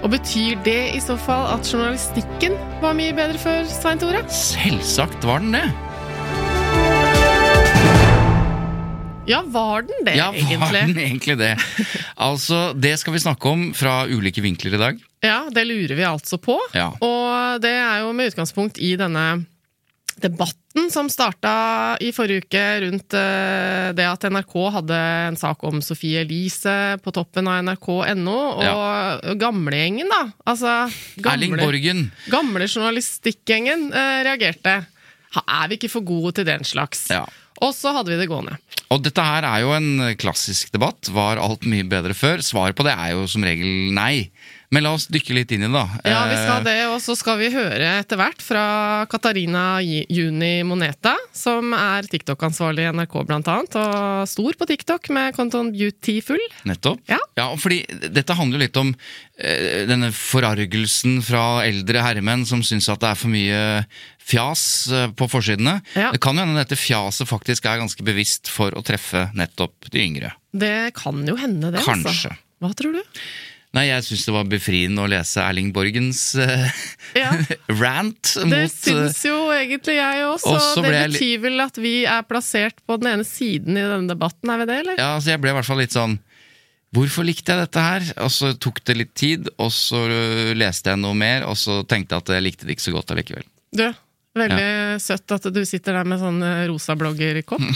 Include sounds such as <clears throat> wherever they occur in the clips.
Og betyr det i så fall at journalistikken var mye bedre før, Svein Tore? Selvsagt var den det. Ja, var den det, Ja, var egentlig? den egentlig det? Altså, det skal vi snakke om fra ulike vinkler i dag. Ja, det lurer vi altså på. Ja. Og det er jo med utgangspunkt i denne debatten som starta i forrige uke rundt eh, det at NRK hadde en sak om Sofie Elise på toppen av nrk.no, og gamlegjengen, da. Altså Erling Borgen. gamle journalistikkgjengen eh, reagerte. Er vi ikke for gode til den slags? Ja. Og så hadde vi det gående. Og dette her er jo en klassisk debatt. Var alt mye bedre før? Svaret på det er jo som regel nei. Men la oss dykke litt inn i det, da. Ja, vi skal Eh, det, og så skal vi høre etter hvert fra Katarina Juni Moneta, som er TikTok-ansvarlig i NRK blant annet, og stor på TikTok med kontoen Beautiful. Nettopp. Ja. fordi dette handler jo litt om eh, denne forargelsen fra eldre herremenn som syns at det er for mye fjas eh, på forsidene. Ja. Det kan jo hende dette fjaset faktisk er ganske bevisst for å treffe nettopp de yngre. Det kan jo hende, det. Kanskje. Altså. Hva tror du? Nei, jeg syns det var befriende å lese Erling Borgens uh, Ja, <laughs> rant Det mot Det syns jo egentlig jeg også. Og så Det jeg betyr vel at vi er plassert på den ene siden i denne debatten, er vi det, eller? Ja, altså jeg ble i hvert fall litt sånn Hvorfor likte jeg dette her? Og så tok det litt tid, og så øh, leste jeg noe mer, og så tenkte jeg at jeg likte det ikke så godt allikevel. Du, veldig søtt at du sitter der med sånn eh, rosa bloggerkopp. <laughs>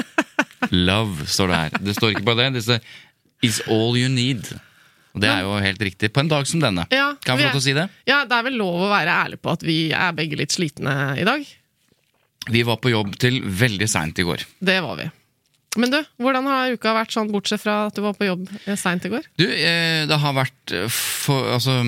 <laughs> Love står det her. Det står ikke bare det. Det står Is all you need. Og det er jo helt riktig på en dag som denne. Ja, kan jeg vi få lov til å si det? Ja, det er vel lov å være ærlig på at vi er begge litt slitne i dag. Vi var på jobb til veldig seint i går. Det var vi. Men du, hvordan har uka vært sånn, bortsett fra at du var på jobb seint i går? Du, eh, det har vært eh, for, altså,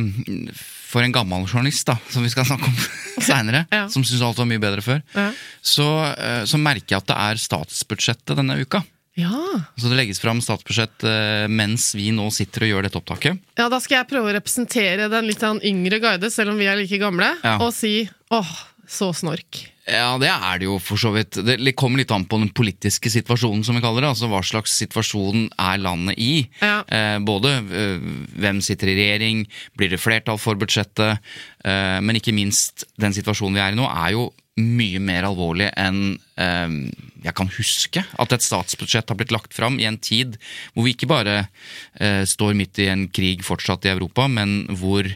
for en gammel journalist, da, som vi skal snakke om <laughs> seinere, Ja. som syns alt var mye bedre før, Ja. så, eh, så merker jeg at det er statsbudsjettet denne uka. Ja. Så det legges fram statsbudsjett eh, mens vi nå sitter og gjør dette opptaket. ja, da skal jeg prøve å representere den litt sånn yngre guide, selv om vi er like gamle, Ja. og si åh, så snork. Ja, det er det jo for så vidt. Det kommer litt an på den politiske situasjonen, som vi kaller det. Altså hva slags situasjon er landet i. Ja. Eh, både eh, hvem sitter i regjering, blir det flertall for budsjettet, eh, men ikke minst den situasjonen vi er i nå, er jo mye mer alvorlig enn eh, jeg kan huske. At et statsbudsjett har blitt lagt fram i en tid hvor vi ikke bare eh, står midt i en krig fortsatt i Europa, men hvor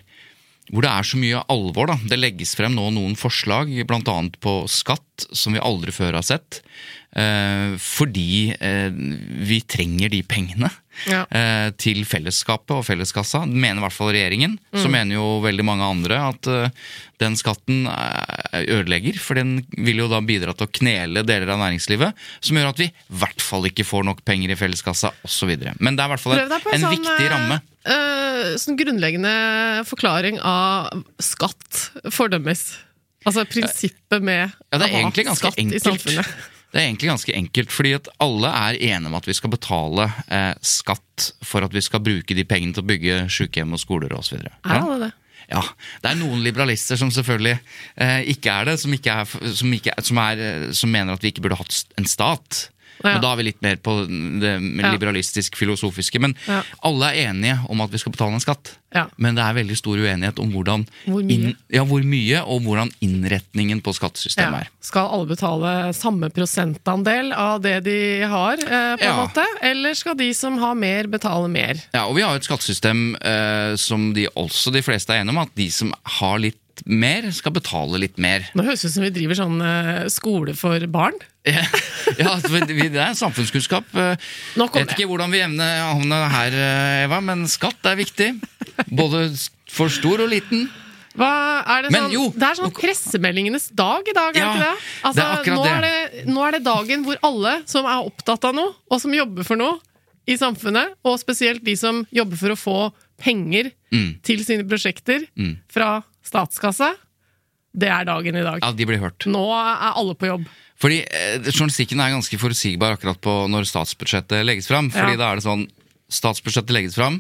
hvor det er så mye alvor. da. Det legges frem nå noen forslag, bl.a. på skatt, som vi aldri før har sett. Eh, fordi eh, vi trenger de pengene Ja. eh, til fellesskapet og felleskassa. Mener i hvert fall regjeringen. Så mener jo veldig mange andre at eh, den skatten eh, ødelegger. For den vil jo da bidra til å knele deler av næringslivet, som gjør at vi i hvert fall ikke får nok penger i felleskassa osv. Men det er i hvert fall en, en sånn, viktig ramme. eh, sånn grunnleggende forklaring av skatt fordømmes. Altså prinsippet med Ja, det er egentlig ganske enkelt. Det er egentlig ganske enkelt, fordi at alle er enige om at vi skal betale eh, skatt for at vi skal bruke de pengene til å bygge sykehjem og skoler osv. Er alle det? Ja, det er noen liberalister som selvfølgelig eh, ikke er det, som, ikke er, som, ikke som, er, eh, som mener at vi ikke burde hatt en stat. Ja. Men da er vi litt mer på det liberalistisk-filosofiske. Men Ja. alle er enige om at vi skal betale en skatt. Ja. Men det er veldig stor uenighet om hvordan Hvor mye? ja, hvor mye og hvordan innretningen på skattesystemet er. Skal alle betale samme prosentandel av det de har, eh, på en måte? Eller skal de som har mer, betale mer? Ja, og vi har jo et skattesystem eh, som de også de fleste er enige om, at de som har litt mer, skal betale litt mer. Nå høres det ut som vi driver sånn eh, skole for barn. <laughs> ja, det er samfunnskunnskap. Eh, Nok vet ikke hvordan vi evner havne her, eh, Eva, men skatt er viktig. Både for stor og liten. Hva er det Men sånn? jo, det er sånn pressemeldingenes dag i dag, er det ikke det? Altså, det er nå, det. er det, nå er det dagen hvor alle som er opptatt av noe, og som jobber for noe i samfunnet, og spesielt de som jobber for å få penger Mm. til sine prosjekter fra statskassa, det er dagen i dag. Ja, de blir hørt. Nå er alle på jobb. Fordi eh, Journalistikken er ganske forutsigbar akkurat på når statsbudsjettet legges fram. Fordi Ja. da er det sånn Statsbudsjettet legges fram,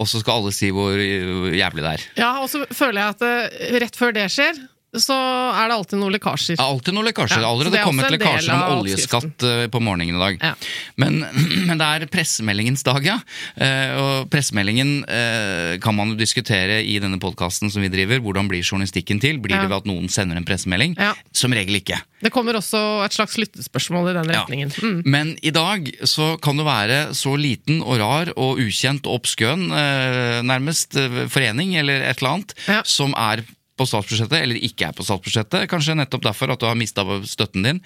og så skal alle si hvor jævlig det er. Ja, og så føler jeg at eh, rett før det skjer, så er det alltid noen lekkasjer. Ja, alltid noen lekkasjer. Ja, allerede er kommet lekkasjer om oljeskatt eh, på morgenen i dag. Ja. Men, <clears throat> men det er pressemeldingens dag, ja. Eh, og pressemeldingen eh, kan man jo diskutere i denne podkasten som vi driver. Hvordan blir journalistikken til? Blir det ved at noen sender en pressemelding? Som regel ikke. Det kommer også et slags lyttespørsmål i den retningen. Mm. Men i dag så kan du være så liten og rar og ukjent og obskøn, eh, nærmest forening eller et eller annet, som er på statsbudsjettet eller ikke er på statsbudsjettet. Kanskje nettopp derfor at du har mista støtten din.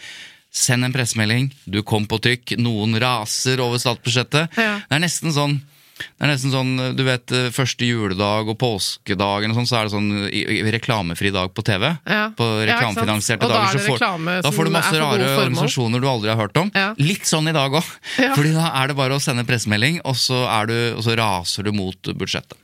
Send en pressemelding. Du kom på trykk. Noen raser over statsbudsjettet. Ja. Det er nesten sånn det er nesten sånn, du vet, Første juledag og påskedagen og sånn, så er det sånn reklamefri dag på TV. Ja. På reklamefinansierte ja, dager. Da, så får- reklame da får du masse rare organisasjoner du aldri har hørt om. Ja. Litt sånn i dag òg. Ja. <laughs> Fordi da er det bare å sende pressemelding, og så, du, og så raser du mot budsjettet.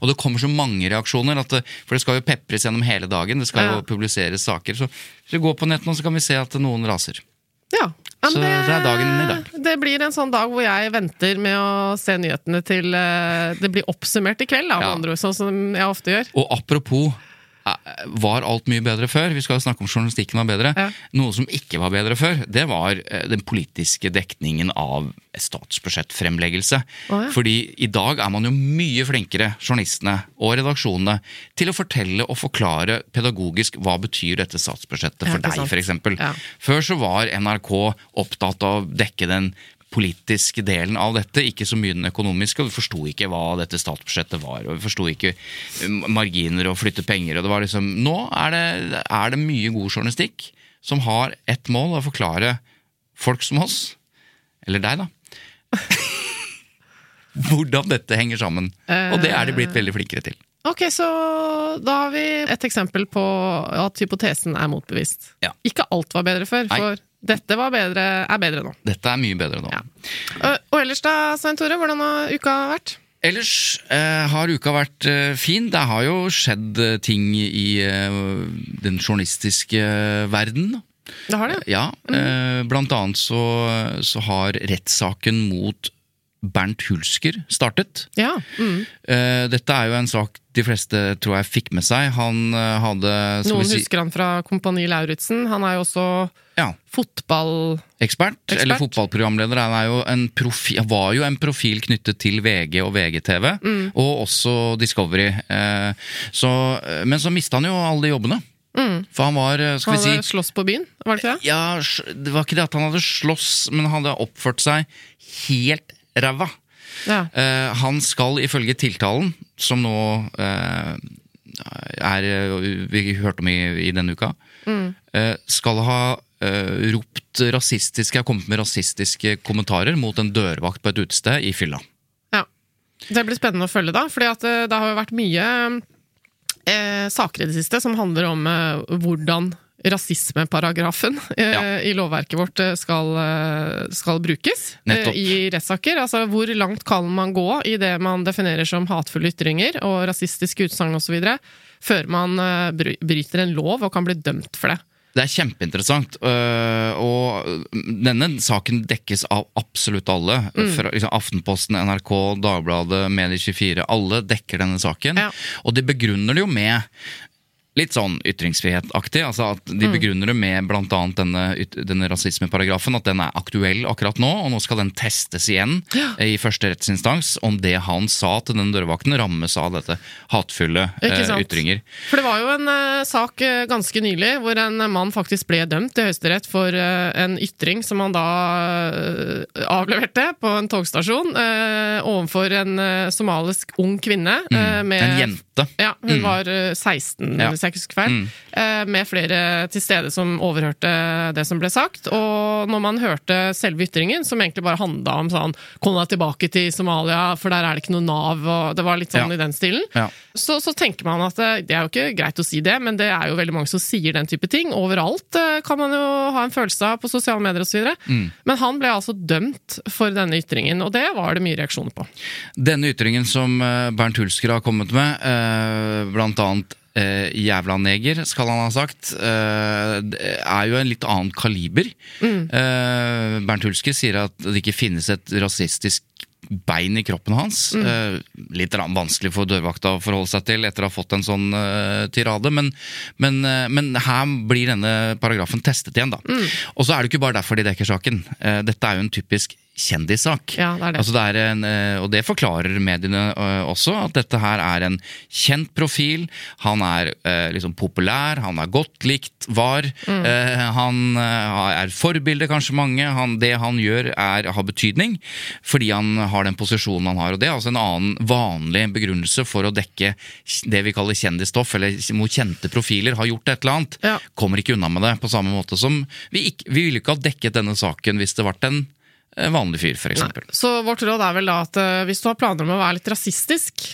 Og det kommer så mange reaksjoner, at det, for det skal jo pepres gjennom hele dagen. Det skal Ja. jo publiseres saker. Så hvis vi går på nett nå, så kan vi se at noen raser. Ja. Så det er dagen i dag. Det blir en sånn dag hvor jeg venter med å se nyhetene til eh, det blir oppsummert i kveld, da, Ja. andre sånn som jeg ofte gjør. Og apropos eh, var alt mye bedre før? Vi skal snakke om journalistikken var bedre. Ja. Noe som ikke var bedre før, det var eh, den politiske dekningen av statsbudsjettfremleggelse. Oh, ja. Fordi i dag er man jo mye flinkere, journalistene og redaksjonene, til å fortelle og forklare pedagogisk hva betyr dette statsbudsjettet for ja, deg, f.eks. Ja. Før så var NRK opptatt av å dekke den politiske delen av dette, ikke så mye den økonomiske. og Vi forsto ikke hva dette statsbudsjettet var, og vi forsto ikke eh, marginer og flytte penger. og det var liksom, Nå er det, er det mye god journalistikk som har ett mål, å forklare folk som oss, eller deg, da, <laughs> hvordan dette henger sammen. Og det er de blitt veldig flinkere til. Ok, så da har vi et eksempel på at hypotesen er motbevist. Ja. Ikke alt var bedre før, Nei. Dette var bedre, er bedre nå. Dette er mye bedre nå. Ja. Og, Og ellers da, Svein Tore, hvordan har uka vært? Ellers eh, har uka vært eh, fin. Det har jo skjedd eh, ting i eh, den journalistiske verden. Det har det? Ja, eh, blant annet så, så har rettssaken mot Bernt Hulsker startet. Ja. Mm. Eh, dette er jo en sak de fleste tror jeg fikk med seg. Han eh, hadde Noen vi si, husker han fra Kompani Lauritzen. Han er jo også ja, fotball... ekspert, Ekspert. eller fotballprogramleder. Han er jo en profi, var jo en profil knyttet til VG og VGTV, Mm. og også Discovery. Eh, så, men så mista han jo alle de jobbene. For han var, skal Mm. Han vi hadde si slåss på byen, var det ikke det? Ja, det var ikke det at han hadde slåss, men han hadde oppført seg helt ræva. Ja. Uh, han skal ifølge tiltalen, som nå uh, er eh, Vi hørte om i, i denne uka, eh, skal ha ropt rasistiske har kommet med rasistiske kommentarer mot en dørvakt på et utested i fylla. ja. Det blir spennende å følge, da. det, det har jo vært mye eh, saker i det siste som handler om eh, hvordan rasismeparagrafen eh, Ja. i lovverket vårt eh, skal, eh, skal brukes Nettopp. i rettssaker. Altså hvor langt kan man gå i det man definerer som hatefulle ytringer og rasistiske utsagn osv., før man bryter en lov og kan bli dømt for det. Det er kjempeinteressant, og denne saken dekkes av absolutt alle. Fra, liksom, Aftenposten, NRK, Dagbladet, Medie24. Alle dekker denne saken. Ja. Og de begrunner det jo med litt sånn ytringsfrihetaktig. altså at De begrunner det med bl.a. Denne, denne rasismeparagrafen, at den er aktuell akkurat nå. Og nå skal den testes igjen ja. i første rettsinstans om det han sa til den dørvakten, rammes av dette hatefulle eh, ytringer. For det var jo en uh, sak uh, ganske nylig hvor en mann faktisk ble dømt til Høyesterett for eh, en ytring som han da avleverte på en togstasjon overfor en somalisk ung kvinne. Mm. med, Mm. En jente. Ja, hun var eh, 16, Ja. hvis jeg ikke husker feil. Mm. eh, Med flere til stede som overhørte det som ble sagt. Og når man hørte selve ytringen, som egentlig bare handla om sånn Kom deg tilbake til Somalia, for der er det ikke noe Nav, og det var litt sånn Ja. i den stilen. Ja. Så, så tenker man at eh, det er jo ikke greit å si det, men det er jo veldig mange som sier den type ting. Overalt eh, kan man jo ha en følelse av på sosiale medier osv. Mm. Men han ble altså dømt for denne ytringen, og det var det mye reaksjoner på. Denne ytringen som eh, Bernt Hulsker har kommet med, eh, blant annet eh, jævla neger, skal han ha sagt, eh, er jo en litt annen kaliber. Eh, Bernt Hulske sier at det ikke finnes et rasistisk bein i kroppen hans. Eh, litt vanskelig for dørvakta å forholde seg til etter å ha fått en sånn eh, tirade, men, men, eh, men her blir denne paragrafen testet igjen, da. Og så er det ikke bare derfor de dekker saken. Eh, dette er jo en typisk kjendissak. Ja, det det. Altså det er en, eh, og det forklarer mediene eh, også, at dette her er en kjent profil. Han er eh, liksom populær, han er godt likt, var. Mm. Han er forbilde, kanskje mange. Han, det han gjør, er, har betydning fordi han har den posisjonen han har. og Det er altså en annen vanlig begrunnelse for å dekke det vi kaller kjendisstoff, eller mot kjente profiler. Har gjort et eller annet. Ja. Kommer ikke unna med det, på samme måte som vi, ikke, vi ville ikke ha dekket denne saken hvis det ble en vanlig fyr, f.eks. Så vårt råd er vel da at eh, hvis du har planer om å være litt rasistisk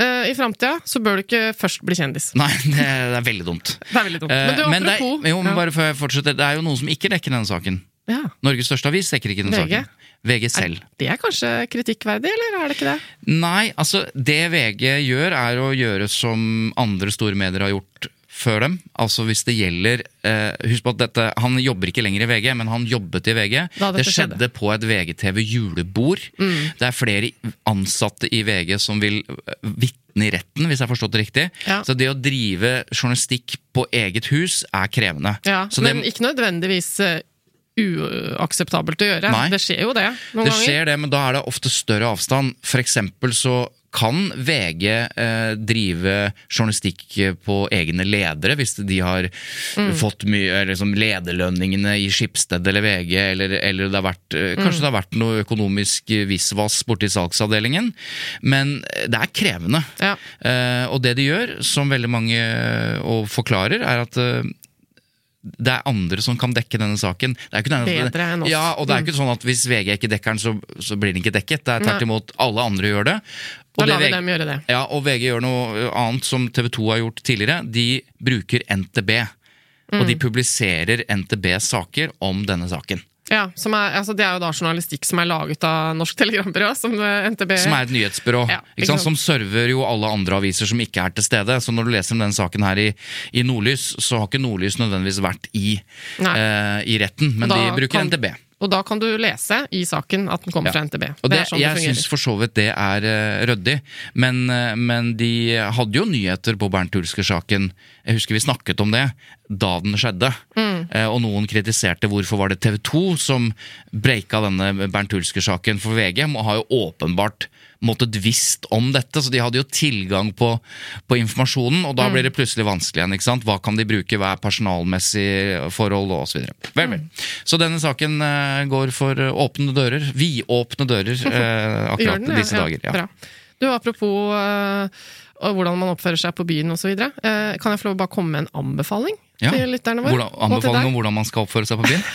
eh, i framtida, så bør du ikke først bli kjendis. Nei, <laughs> det, det er veldig dumt. Det er veldig dumt. Eh, Men du, men det, er, jo, men bare før jeg fortsetter, det er jo noen som ikke dekker denne saken. ja. Norges største avis dekker ikke denne VG? saken. VG selv. Det er kanskje kritikkverdig, eller er det ikke det? Nei, altså det VG gjør er å gjøre som andre store medier har gjort før dem. Altså hvis det gjelder eh, Husk på at dette, han jobber ikke lenger i VG, men han jobbet i VG. Da Det skjedde på et VGTV julebord. Mm. Det er flere ansatte i VG som vil eh, vitne i retten, hvis jeg har forstått det riktig. Ja. Så det å drive journalistikk på eget hus er krevende. Ja, Så det, men ikke nødvendigvis eh, uakseptabelt å gjøre. Nei. Det skjer jo det noen Det ganger. skjer det, men da er det ofte større avstand. For eksempel så kan VG eh, drive journalistikk på egne ledere, hvis de har Mm. fått mye liksom lederlønningene i Skipsted eller VG, eller, eller det har vært, eh, Mm. kanskje det har vært noe økonomisk visvas borti salgsavdelingen. Men eh, det er krevende. Ja. Eh, og det de gjør, som veldig mange eh, og forklarer, er at eh, det er andre som kan dekke denne saken. Det er Bedre enn oss. Ja, og det er ikke sånn at hvis VG ikke dekker den, så, så blir den ikke dekket. Det er tvert imot, alle andre gjør det. Og da lar vi dem gjøre det. Ja, og VG gjør noe annet som TV 2 har gjort tidligere. De bruker NTB. Og Mm. de publiserer NTBs saker om denne saken. Ja, som er, altså Det er jo da journalistikk som er laget av Norsk Telegrambyrå, som eh, NTB Som er et nyhetsbyrå. Ja, ikke ikke sant? Som server jo alle andre aviser som ikke er til stede. Så når du leser om denne saken her i, i Nordlys, så har ikke Nordlys nødvendigvis vært i, eh, i retten, men da de bruker kan- NTB. Og da kan du lese i saken at den kommer Ja. fra NTB. Og det, er sånn jeg syns for så vidt det er uh, ryddig, men, uh, men de hadde jo nyheter på Bernt Hulsker-saken. Jeg husker vi snakket om det da den skjedde, Mm. Eh, og noen kritiserte hvorfor var det TV 2 som breika denne Bernt Hulsker-saken, for VG og har jo åpenbart måttet visst om dette, så de hadde jo tilgang på, på informasjonen, og da Mm. blir det plutselig vanskelig igjen. ikke sant? Hva kan de bruke, hva er personalmessig forhold, og så. Vel, vel. Mm. Så denne saken eh, går for åpne dører, vidåpne dører, <laughs> eh, akkurat den, disse ja. dager. Ja. Bra. Du, Apropos uh, hvordan man oppfører seg på byen osv. Uh, kan jeg få lov å bare komme med en anbefaling Ja. til lytterne våre? Hvordan, anbefaling om hvordan man skal oppføre seg på byen? <laughs>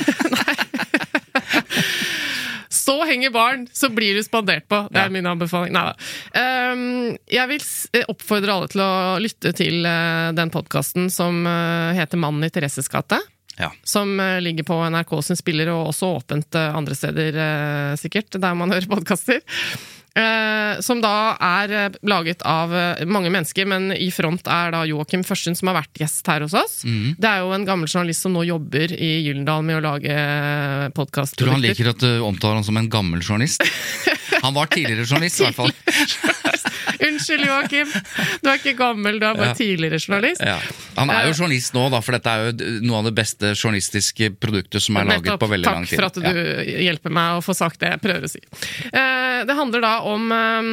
Så henger barn, så blir du spandert på. Det er Ja. min anbefaling. Neida. Um, jeg vil oppfordre alle til å lytte til eh, den podkasten som eh, heter Mannen i Thereses gate. Ja. Som eh, ligger på NRK sin spiller, og også åpent eh, andre steder, eh, sikkert, der man hører podkaster. Eh, som da er eh, laget av eh, mange mennesker, men i front er da Joakim Førstund, som har vært gjest her hos oss. Mm. Det er jo en gammel journalist som nå jobber i Gyllendal med å lage podkast. Tror du han liker at du omtaler han som en gammel journalist? <laughs> Han var tidligere journalist, i hvert fall. <laughs> <laughs> Unnskyld! Joakim. Du er ikke gammel, du er bare Ja. tidligere journalist. Ja. Han er jo journalist nå, da, for dette er jo noe av det beste journalistiske produktet som er laget på veldig lang tid. Takk for at du hjelper meg å få sagt det jeg prøver å si. Eh, det handler da om eh,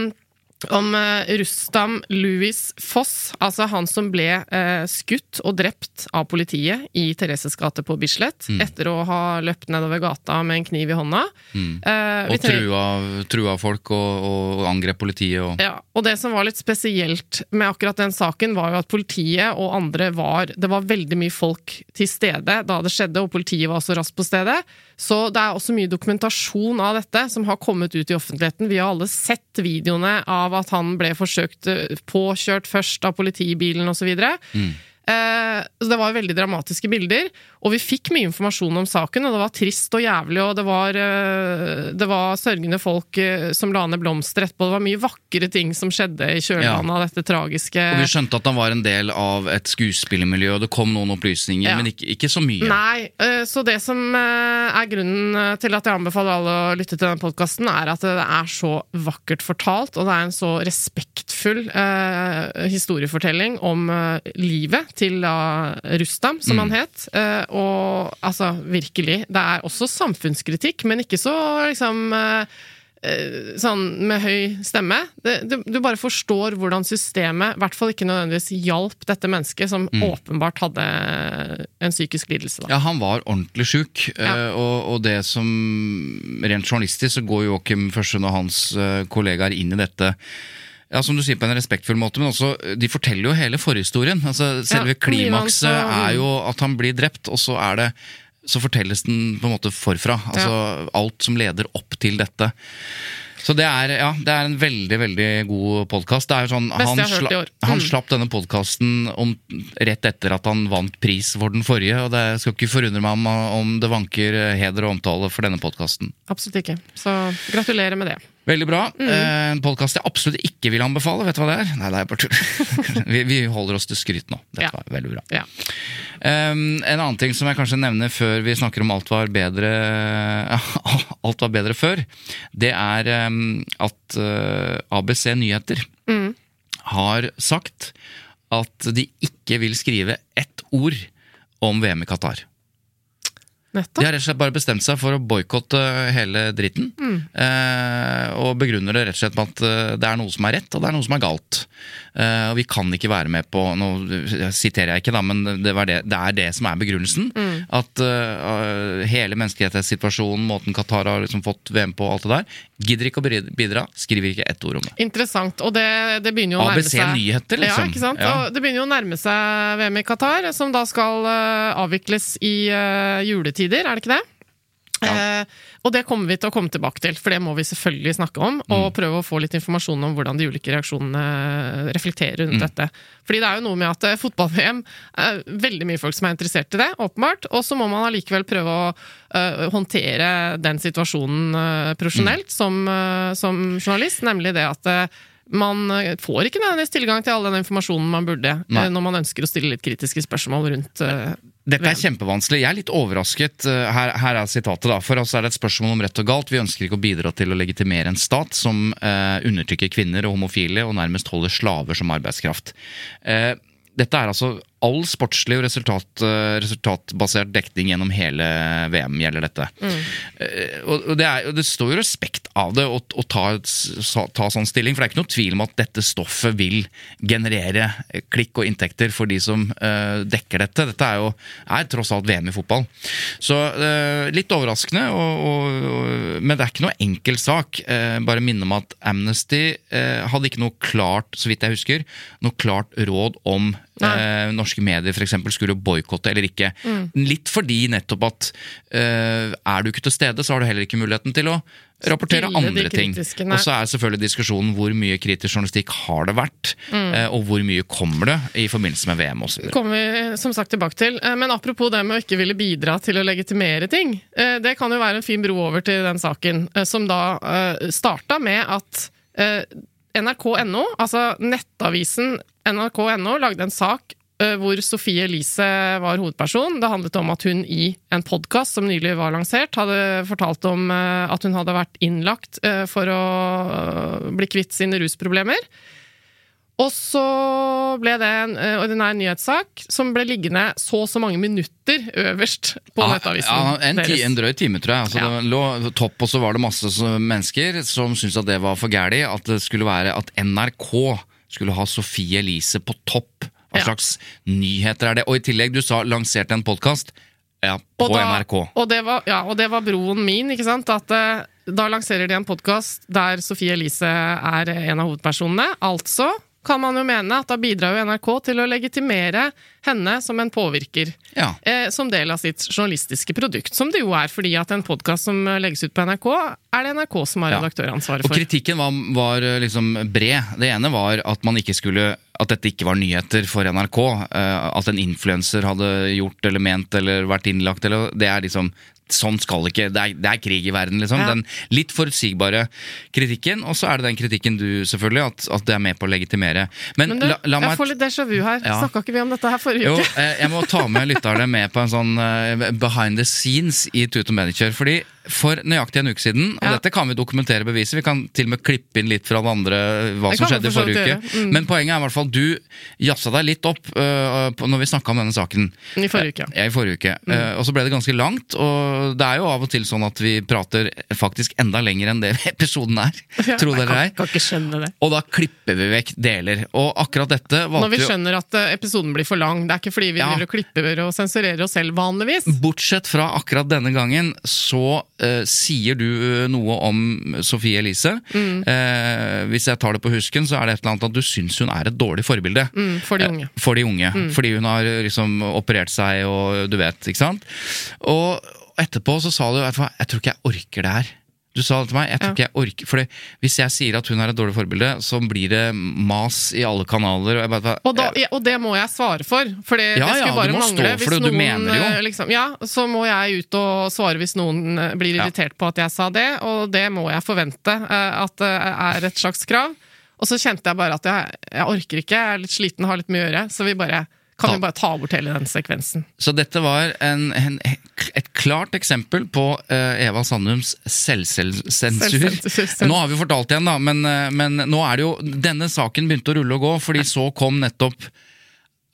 om eh, Rustam Louis Foss, altså han som ble eh, skutt og drept av politiet i Thereses gate på Bislett, Mm. etter å ha løpt nedover gata med en kniv i hånda. Eh, Mm. Og trua, trua folk og, og angrep politiet og Ja, og det som var litt spesielt med akkurat den saken, var jo at politiet og andre var Det var veldig mye folk til stede da det skjedde, og politiet var også raskt på stedet. Så det er også mye dokumentasjon av dette som har kommet ut i offentligheten. Vi har alle sett videoene av at han ble forsøkt eh, påkjørt først av politibilen osv. Eh, så det var veldig dramatiske bilder, og vi fikk mye informasjon om saken, og det var trist og jævlig, og det var, eh, det var sørgende folk eh, som la ned blomster etterpå. Det var mye vakre ting som skjedde i kjølvannet av dette tragiske Og vi skjønte at han var en del av et skuespillermiljø, og det kom noen opplysninger, Ja. men ikke, ikke så mye. Nei, eh, så det som er grunnen til at jeg anbefaler alle å lytte til denne podkasten, er at det er så vakkert fortalt, og det er en så respektfull historiefortelling om livet til Rustam, som han het. Og altså, virkelig. Det er også samfunnskritikk, men ikke så liksom eh, eh, Sånn med høy stemme. Det, du, du bare forstår hvordan systemet, i hvert fall ikke nødvendigvis hjalp dette mennesket, som åpenbart hadde en psykisk lidelse. Da. Ja, han var ordentlig sjuk, Ja. eh, og, og det som Rent journalistisk så går Joakim Førsund og hans kollegaer inn i dette ja, som du sier på en respektfull måte, men også de forteller jo hele forhistorien. Altså, selve Ja, klimakset er jo at han blir drept, og så er det så fortelles den på en måte forfra. Altså alt som leder opp til dette. Så det er, ja, det er en veldig veldig god podkast. Sånn, han, sla, mm. han slapp denne podkasten rett etter at han vant pris for den forrige, og det skal ikke forundre meg om, om det vanker heder og omtale for denne podkasten. Absolutt ikke. Så gratulerer med det. Veldig bra. Mm. Eh, En podkast jeg absolutt ikke vil anbefale. Vet du hva det er? Nei, det er bare tull. <laughs> vi, vi holder oss til skryt nå. Dette Ja. var veldig bra. Ja. Um, en annen ting som jeg kanskje nevner før vi snakker om alt var bedre <laughs> Alt var bedre før, det er um, at uh, ABC Nyheter har sagt at de ikke vil skrive ett ord om VM i Qatar. De har rett og slett bare bestemt seg for å boikotte hele dritten. Eh, og begrunner det rett og slett med at eh, det er noe som er rett, og det er noe som er galt. Eh, og vi kan ikke være med på Nå siterer jeg ikke, da, men det, var det, det er det som er begrunnelsen. At uh, hele menneskerettighetssituasjonen, måten Qatar har liksom fått VM på, alt det der, gidder ikke å bidra, skriver ikke ett ord om det. Interessant. Og det, det begynner jo å nærme seg ABC Nyheter, liksom. Ja, ikke sant? Ja. Og det begynner jo å nærme seg VM i Qatar, som da skal uh, avvikles i eh, juletider, er det ikke det? Eh, og det kommer vi til å komme tilbake til, for det må vi selvfølgelig snakke om. Og Mm. prøve å få litt informasjon om hvordan de ulike reaksjonene reflekterer Mm. rundt dette. Fordi det er jo noe med at eh, fotball-VM er veldig mye folk som er interessert i det, åpenbart. Og så må man allikevel prøve å eh, håndtere den situasjonen eh, profesjonelt Mm. som, eh, som journalist, nemlig det at eh, man eh, får ikke nødvendigvis tilgang til all den informasjonen man burde, Nei. eh, når man ønsker å stille litt kritiske spørsmål rundt uh, Dette er kjempevanskelig. Jeg er litt overrasket. Her, her er sitatet, da. For oss er det et spørsmål om rett og galt. Vi ønsker ikke å bidra til å legitimere en stat som uh, undertrykker kvinner og homofile og nærmest holder slaver som arbeidskraft. Uh, dette er altså all sportslig og resultat, eh, resultatbasert dekning gjennom hele VM gjelder dette. Mm. og, det er, det står jo respekt av det å, å ta, ta sånn stilling, for det er ikke noe tvil om at dette stoffet vil generere eh, klikk og inntekter for de som uh, dekker dette. Dette er jo er tross alt VM i fotball. Så uh, litt overraskende, og, og, og, men det er ikke noe enkel sak. Uh, bare minne om at Amnesty hadde ikke noe klart, så vidt jeg husker, noe klart råd om eh, norske medier f.eks. skulle boikotte eller ikke. Litt fordi nettopp at eh, er du ikke til stede, så har du heller ikke muligheten til å rapportere Stille andre ting. Og så er selvfølgelig diskusjonen hvor mye kritisk journalistikk har det vært, eh, og hvor mye kommer det i forbindelse med VM osv. kommer vi som sagt tilbake til. Eh, Men apropos det med å ikke ville bidra til å legitimere ting. eh, Det kan jo være en fin bro over til den saken, eh, som da eh, starta med at eh, NRK.no, altså nettavisen NRK.no, lagde en sak eh, hvor Sofie Elise var hovedperson. Det handlet om at hun i en podkast som nylig var lansert, hadde fortalt om eh, at hun hadde vært innlagt eh, for å bli kvitt sine rusproblemer. Og så ble det en ordinær nyhetssak som ble liggende så og så mange minutter øverst på nettavisen. Ja, en, ti, en drøy time, tror jeg. Altså, Ja. Det lå topp, og så var det masse mennesker som syntes at det var for gæli. At det skulle være at NRK skulle ha Sofie Elise på topp. Hva Ja. slags nyheter er det? Og i tillegg, du sa lanserte en podkast. Ja, på Og da- NRK. Og det, var, ja, og det var broen min, ikke sant? At eh, da lanserer de en podkast der Sofie Elise er en av hovedpersonene. Altså kan man jo mene at da bidrar jo NRK til å legitimere henne som en påvirker. Ja. Eh, som del av sitt journalistiske produkt. Som det jo er, fordi at en podkast som eh, legges ut på NRK, er det NRK som har Ja. for. Og kritikken var, var eh, liksom bred. Det ene var at man ikke skulle at dette ikke var nyheter for NRK. eh, At en influenser hadde gjort eller ment eller vært innlagt. Eller, det er liksom Sånn skal ikke Det er, det er krig i verden, liksom. Ja. Den litt forutsigbare kritikken. Og så er det den kritikken du, selvfølgelig, at, at det er med på å legitimere. Men, Men du, la, la meg jeg får litt déjà vu her. Ja. Snakka ikke vi om dette her forrige jo, uke? eh, jeg må ta med lytterne med på en sånn uh, behind the scenes i Tut og Manager. Fordi for nøyaktig en uke siden, og Ja. dette kan vi dokumentere beviset, vi kan til og med klippe inn litt fra det andre hva Det som skjedde i for forrige uke. Mm. Men poenget er i hvert fall du jazza deg litt opp uh, når vi snakka om denne saken. I forrige uke. Ja, i forrige uke. Eh, og så ble det ganske langt, og det er jo av og til sånn at vi prater faktisk enda lenger enn det <laughs> episoden er. Ja, Tro det jeg eller kan, ei. kan det. Og da klipper vi vekk deler. Og akkurat dette Når vi skjønner at eh, episoden blir for lang. Det er ikke fordi vi Ja. driver og klipper og sensurerer oss selv vanligvis. Bortsett fra akkurat denne gangen, så uh, sier du eh, noe om Sofie Elise. Mm. Uh, hvis jeg tar det på husken, så er det et eller annet at du syns hun er et dårlig forbilde. Mm, for de unge. Uh, For de unge. Mm. Fordi hun har liksom operert seg og du vet, ikke sant. Og etterpå så sa du at jeg tror ikke jeg orker det her. Du sa det til meg, jeg tror Ja. ikke jeg orker For hvis jeg sier at hun er et dårlig forbilde, så blir det mas i alle kanaler. Og, bare, Og, da, ja, og det må jeg svare for, for det, Ja, det skulle bare mangle. jo. eh, Liksom, ja, så må jeg ut og svare hvis noen eh, blir irritert på at jeg sa det, og det må jeg forvente eh, at det er et slags krav. Og så kjente jeg bare at jeg, jeg orker ikke, jeg er litt sliten, har litt mye å gjøre, så vi bare, kan Ta- vi bare ta bort hele den sekvensen. Så dette var en, en, et klart eksempel på uh, Eva Sandums selvsensur. Nå har vi fortalt igjen, da, men, eh, men nå er det jo Denne saken begynte å rulle og gå, fordi så kom nettopp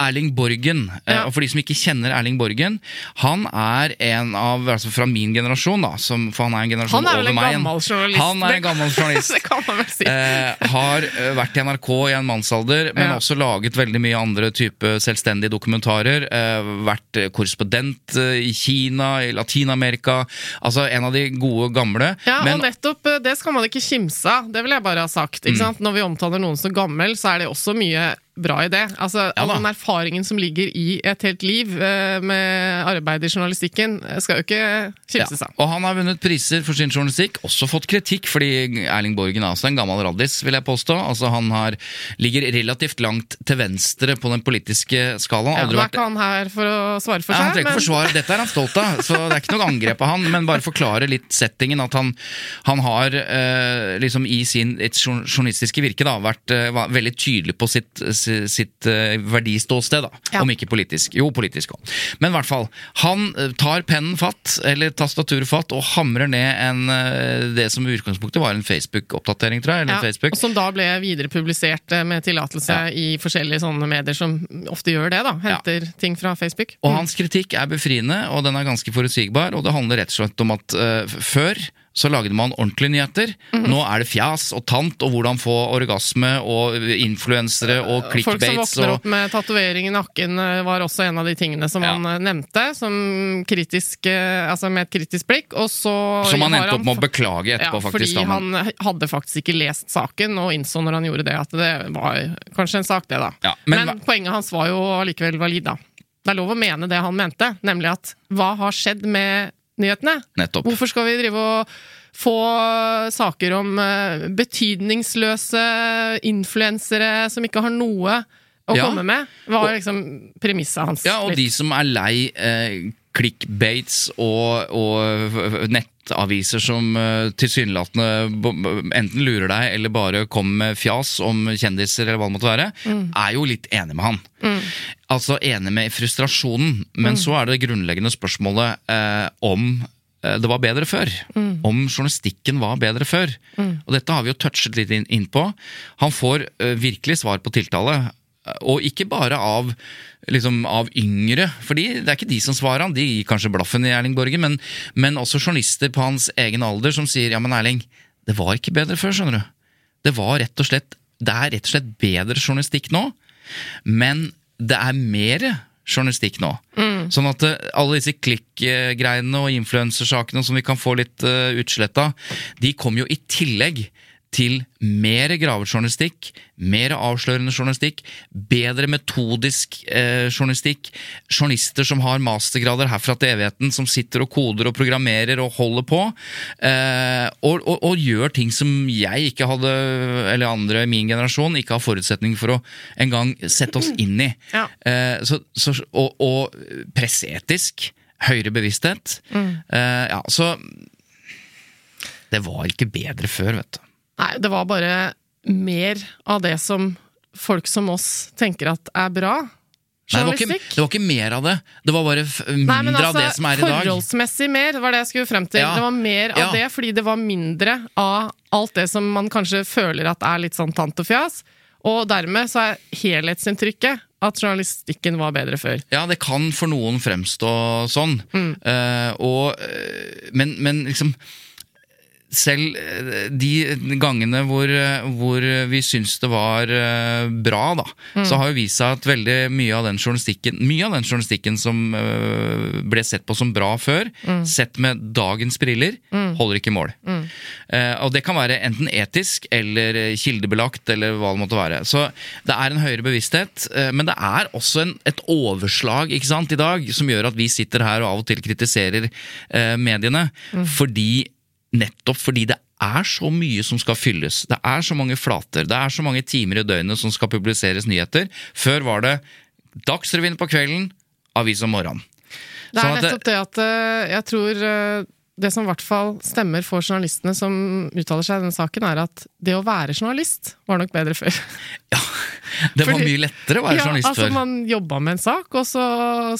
Erling Borgen. Eh, Ja. Og for de som ikke kjenner Erling Borgen, han er en av, altså fra min generasjon, da, som, for han er en generasjon Han er vel over en meg. gammel journalist. Han er en gammel journalist. <laughs> det kan man vel si. Eh, har eh, vært i NRK i en mannsalder, men Ja. også laget veldig mye andre type selvstendige dokumentarer. Eh, vært korrespondent eh, i Kina, i Latin-Amerika. Altså en av de gode gamle. Ja, men og nettopp det skal man ikke kimse av. Det vil jeg bare ha sagt. Mm. Ikke sant? Når vi omtaler noen som gammel, så er det også mye bra i det. Altså, Ja All den erfaringen som ligger i et helt liv eh, med arbeid i journalistikken, skal jo ikke kimses ja. av. Og han har vunnet priser for sin journalistikk, også fått kritikk, fordi Erling Borgen er også en gammel raddis, vil jeg påstå. Altså Han har, ligger relativt langt til venstre på den politiske skalaen. Ja, Aldri nå er vært han her for å svare for Ja, han seg, trenger ikke forsvare, dette er han stolt av, så det er ikke noe angrep på han, men bare forklare litt settingen. At han, han har eh, liksom i sin et journalistiske virke da, vært eh, veldig tydelig på sitt, si- sitt eh, verdiståsted, da. Ja. Om ikke politisk. Jo, politisk òg. Men i hvert fall. Han eh, tar pennen fatt, eller tastaturet fatt, og hamrer ned en, eh, det som i utgangspunktet var en Facebook-oppdatering, tror jeg. eller Ja, Facebook. og som da ble viderepublisert eh, med tillatelse Ja. i forskjellige sånne medier som ofte gjør det. da, Henter ting fra Facebook. Og hans kritikk er befriende, og den er ganske forutsigbar. Og det handler rett og slett om at uh, før så lagde man ordentlige nyheter. Mhm. Nå er det fjas og tant og hvordan få orgasme og influensere og Folk som våkner og opp med tatovering i nakken, eh, var også en av de tingene som Ja. han eh, nevnte, som kritisk, eh, altså med et kritisk blikk. Og så Som han endte opp med å beklage etterpå, ja, faktisk. Fordi han hadde faktisk ikke lest saken, og innså når han gjorde det, at det var kanskje en sak, det, da. Ja, men men poenget hans var jo allikevel valid, da. Det er lov å mene det han mente, nemlig at hva har skjedd med nyhetene? Nettopp. Hvorfor skal vi drive og få saker om eh, betydningsløse influensere som ikke har noe å Ja. komme med? Var liksom premisset hans. Ja, og litt. de som er lei eh, clickbates og, og nettaviser som eh, tilsynelatende enten lurer deg eller bare kommer med fjas om kjendiser eller hva det måtte være, Mm. er jo litt enig med han. Altså enig med frustrasjonen, men så er det grunnleggende spørsmålet eh, om eh, det var bedre før. Om journalistikken var bedre før. Og dette har vi jo touchet litt inn, inn på. Han får eh, virkelig svar på tiltale. Og ikke bare av, liksom, av yngre, fordi det er ikke de som svarer han, de gir kanskje blaffen i Erling Borgen, men, men også journalister på hans egen alder som sier ja, men Erling, det var ikke bedre før, skjønner du. Det var rett og slett, det er rett og slett bedre journalistikk nå, men det er mer journalistikk nå. Sånn at eh, alle disse klikk-greiene og influensersakene som vi kan få litt uh, utslett av, de kommer jo i tillegg til mer gravejournalistikk, mer avslørende journalistikk, bedre metodisk eh, journalistikk, journalister som har mastergrader herfra til evigheten, som sitter og koder og programmerer og holder på, eh, og, og, og gjør ting som jeg ikke hadde, eller andre i min generasjon, ikke har forutsetning for å engang sette oss inn i. Ja. Eh, så, så, og, og presseetisk, høyere bevissthet. Eh, ja, så det var ikke bedre før, vet du. Nei, det var bare mer av det som folk som oss tenker at er bra. Nei, det, var ikke, det var ikke mer av det. Det var bare mindre Nei, altså, av det som er i dag. Forholdsmessig mer, var det jeg skulle frem til. Ja. Det var mer av Ja. det, fordi det var mindre av alt det som man kanskje føler at er litt sånn tant og fjas. Og dermed så er helhetsinntrykket at journalistikken var bedre før. Ja, det kan for noen fremstå sånn. Mm. Uh, og, eh, men, men liksom selv eh, de gangene hvor, eh, hvor vi syns det var eh, bra, da, Mm. så har jo vist seg at veldig mye av den journalistikken av den journalistikken som ble sett på som bra før, Mm. sett med dagens briller, holder ikke mål. Eh, og det kan være enten etisk eller kildebelagt, eller hva det måtte være. Så det er en høyere bevissthet, men det er også en, et overslag sant, i dag som gjør at vi sitter her og av og til kritiserer mediene. Fordi Nettopp fordi det er så mye som skal fylles. Det er så mange flater, det er så mange timer i døgnet som skal publiseres nyheter. Før var det Dagsrevyen på kvelden, avis om morgenen. Det er Sånn nettopp det at eh, jeg tror eh, det som i hvert fall stemmer for journalistene som uttaler seg i denne saken, er at det å være journalist var nok bedre før. <laughs> Ja, Det var Fordi- mye lettere å være ja, journalist altså før. Man jobba med en sak, og så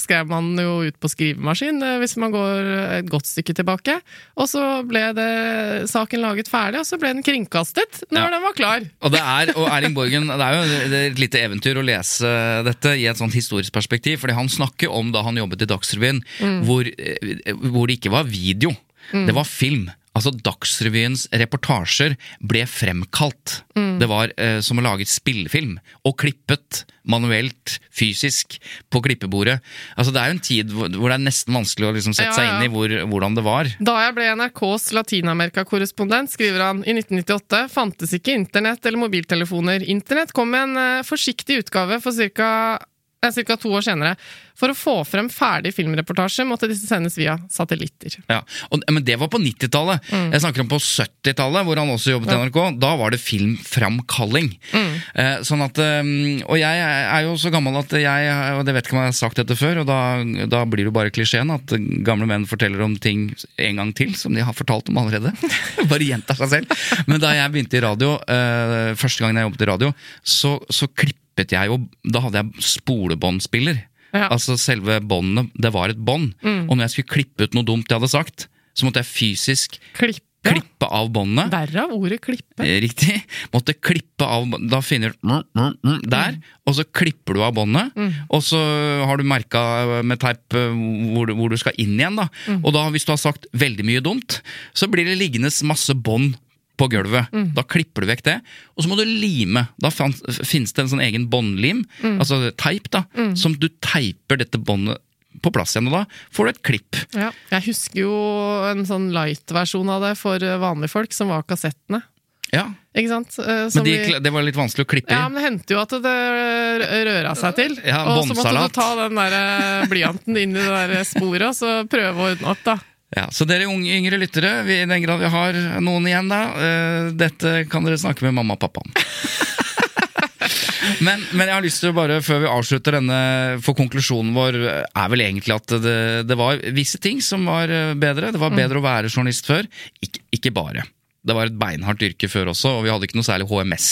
skrev man jo ut på skrivemaskin eh, hvis man går et godt stykke tilbake. Og så ble det, saken laget ferdig, og så ble den kringkastet når Ja. den var klar. Og det er, og Erling Borgen, det er jo et lite eventyr å lese dette i et sånt historisk perspektiv, fordi han snakker om da han jobbet i Dagsrevyen, hvor, eh, hvor det ikke var video, det var film. Altså Dagsrevyens reportasjer ble fremkalt. Det var eh, som å lage et spillefilm, og klippet manuelt, fysisk, på klippebordet. Altså Det er jo en tid hvor, hvor det er nesten vanskelig å liksom sette Ja, seg inn i hvor, hvordan det var. Da jeg ble NRKs Latin-Amerika-korrespondent, skriver han, i 1998 fantes ikke internett eller mobiltelefoner. Internett kom med en eh, forsiktig utgave for ca. Ca. to år senere. For å få frem ferdig filmreportasje måtte disse sendes via satellitter. Ja, og, Men det var på 90-tallet. Jeg snakker om på 70-tallet, hvor han også jobbet i NRK. Da var det filmframkalling. Eh, sånn at, eh, og jeg er jo så gammel at jeg og det vet ikke om jeg har sagt dette før, og da, da blir det jo bare klisjeen at gamle menn forteller om ting en gang til, som de har fortalt om allerede. <laughs> bare gjentar seg selv. Men da jeg begynte i radio, eh, første gangen jeg jobbet i radio, så, så klippet jeg jo Da hadde jeg spolebåndspiller. Ja. Altså selve båndet, det var et bånd. Og når jeg skulle klippe ut noe dumt jeg hadde sagt, så måtte jeg fysisk Klippe. klippe av båndet. Derav ordet klippe. Eh, Riktig. Måtte klippe av Da finner du mm, mm, mm, der, og så klipper du av båndet. Og så har du merka med teip eh, hvor, hvor du skal inn igjen. da Og da, hvis du har sagt veldig mye dumt, så blir det liggende masse bånd på gulvet. Da klipper du vekk det, og så må du lime. Da finnes det en sånn egen båndlim, altså teip, da, som du teiper dette båndet på plass igjen. Og da får du et klipp. Ja. Jeg husker jo en sånn light-versjon av det for vanlige folk, som var kassettene. Ja, Ikke sant? Eh, som Men de, vi- det var litt vanskelig å klippe i. Ja, men det hendte jo at det røra seg til. Ja, og så måtte du ta den der eh, blyanten inn i det der sporet, og så prøve å ordne opp, da. Ja, Så dere unge, yngre lyttere, vi, i den grad vi har noen igjen, da, uh, dette kan dere snakke med mamma og pappa om. <laughs> men, men jeg har lyst til å bare, før vi avslutter denne, for konklusjonen vår er vel egentlig at det, det var visse ting som var eh, bedre. Det var bedre å være journalist før. Ikke, ikke bare. Det var et beinhardt yrke før også, og vi hadde ikke noe særlig HMS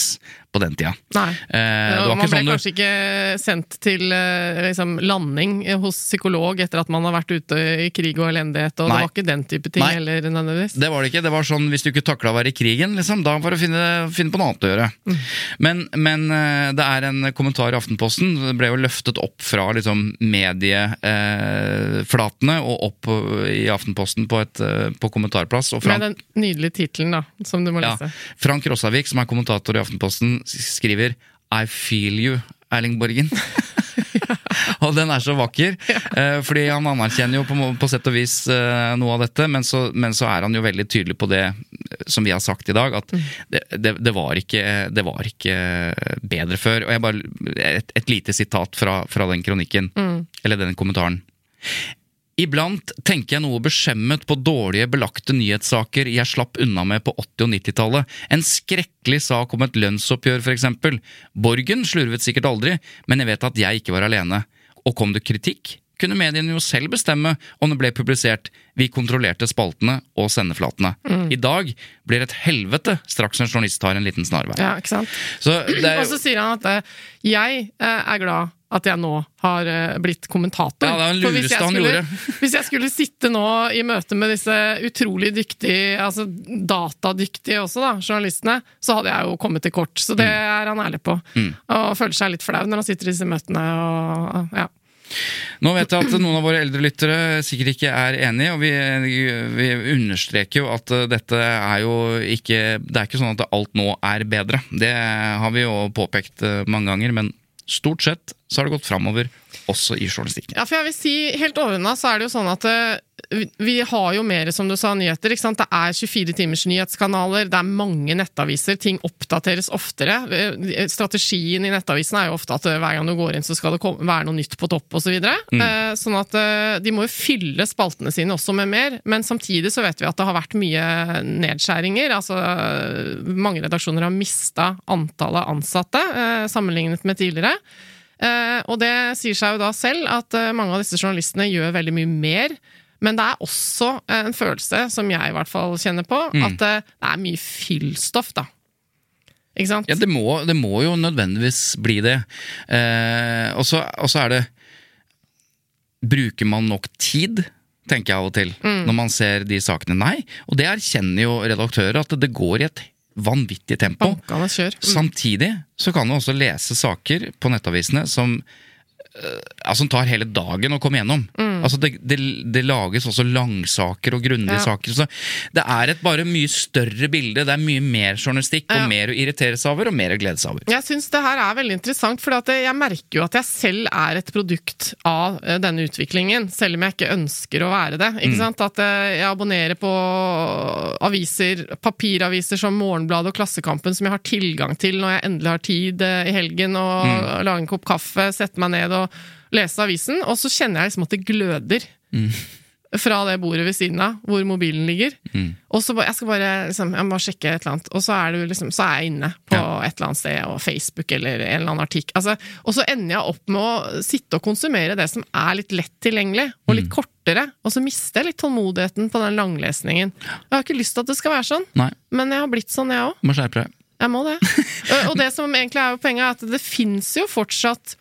på den tida. Nei. Eh, var man ble sånn du kanskje ikke sendt til eh, liksom, landing hos psykolog etter at man har vært ute i krig og elendighet, og Nei. det var ikke den type ting Nei. heller, nødvendigvis. Det var det ikke. Det var sånn hvis du ikke takla å være i krigen, liksom, da får du finne, finne på noe annet å gjøre. Mm. Men, men eh, det er en kommentar i Aftenposten. Det ble jo løftet opp fra liksom, medieflatene og opp i Aftenposten på, et, på kommentarplass. Og Frank, Med den nydelige tittelen, da, som du må ja, lese. Frank Rossavik, som er kommentator i Aftenposten, skriver I feel you, Erling Borgen. <laughs> og den er så vakker, ja. fordi han anerkjenner jo på, på sett og vis eh, noe av dette, men så, men så er han jo veldig tydelig på det eh, som vi har sagt i dag, at det, det, det, var, ikke, det var ikke bedre før. Og jeg bare, et, et lite sitat fra, fra den kronikken, eller den kommentaren. Iblant tenker jeg noe beskjemmet på dårlige, belagte nyhetssaker jeg slapp unna med på 80- og 90-tallet. En skrekkelig sak om et lønnsoppgjør, for eksempel. Borgen slurvet sikkert aldri, men jeg vet at jeg ikke var alene. Og kom det kritikk, kunne mediene jo selv bestemme om det ble publisert. Vi kontrollerte spaltene og sendeflatene. I dag blir det et helvete straks en journalist har en liten snarvei. Ja, ikke sant? Så det Og så sier han at eh, jeg eh, er glad at jeg nå har eh, blitt kommentator. Ja, det er en hvis lureste jeg han skulle- gjorde. <laughs> Hvis jeg skulle sitte nå i møte med disse utrolig dyktige, altså datadyktige også, da, journalistene, så hadde jeg jo kommet til kort. Så Mm. det er han ærlig på. Og føler seg litt flau når han sitter i disse møtene og ja. Nå vet jeg at noen av våre eldre lyttere sikkert ikke er enig, og vi, vi understreker jo at dette er jo ikke Det er ikke sånn at alt nå er bedre. Det har vi jo påpekt eh, mange ganger, men stort sett så har det gått framover, også i journalistikken. Ja, for jeg vil si, helt overordna så er det jo sånn at eh, vi har jo mer, som du sa, nyheter. ikke sant? Det er 24 timers nyhetskanaler, det er mange nettaviser, ting oppdateres oftere. Eh, Strategien i nettavisen er jo ofte at eh, hver gang du går inn, så skal det være noe nytt på topp osv. Så mm. sånn at eh, de må jo fylle spaltene sine også med mer, men samtidig så vet vi at det har vært mye nedskjæringer. altså eh, Mange redaksjoner har mista antallet ansatte eh, sammenlignet med tidligere. Eh, og det sier seg jo da selv at eh, mange av disse journalistene gjør veldig mye mer. Men det er også eh, en følelse, som jeg i hvert fall kjenner på, at eh, det er mye fyllstoff, da. Ikke sant? Ja, det må, det må jo nødvendigvis bli det. Eh, og så er det Bruker man nok tid? tenker jeg av og til, når man ser de sakene. Nei, og det erkjenner jo redaktører, at det går i et vanvittig tempo. Mm. Samtidig så kan du også lese saker på nettavisene som altså, som tar hele dagen å komme gjennom. Altså, det, det, det lages også langsaker og grundige Ja. saker. Så det er et bare mye større bilde. Det er mye mer journalistikk Ja. og mer å irritere seg over og mer å glede seg over. Jeg syns det her er veldig interessant, for jeg merker jo at jeg selv er et produkt av eh, denne utviklingen, selv om jeg ikke ønsker å være det. Ikke sant? At eh, jeg abonnerer på aviser, papiraviser som Morgenbladet og Klassekampen, som jeg har tilgang til når jeg endelig har tid eh, i helgen, og lage en kopp kaffe, sette meg ned og lese avisen, og så kjenner jeg liksom at det gløder. Fra det bordet ved siden av, hvor mobilen ligger. Og så jeg skal bare, liksom, jeg må bare sjekke et eller annet, og så er, det liksom, så er jeg inne på et eller annet sted, og Facebook eller en eller annen artikkel. Altså, og så ender jeg opp med å sitte og konsumere det som er litt lett tilgjengelig, og litt kortere. Og så mister jeg litt tålmodigheten på den langlesningen. Jeg har ikke lyst til at det skal være sånn, Nei, men jeg har blitt sånn, jeg òg. må skjerpe deg. Jeg må det. <laughs> Og- det som egentlig er poenget, er at det fins jo fortsatt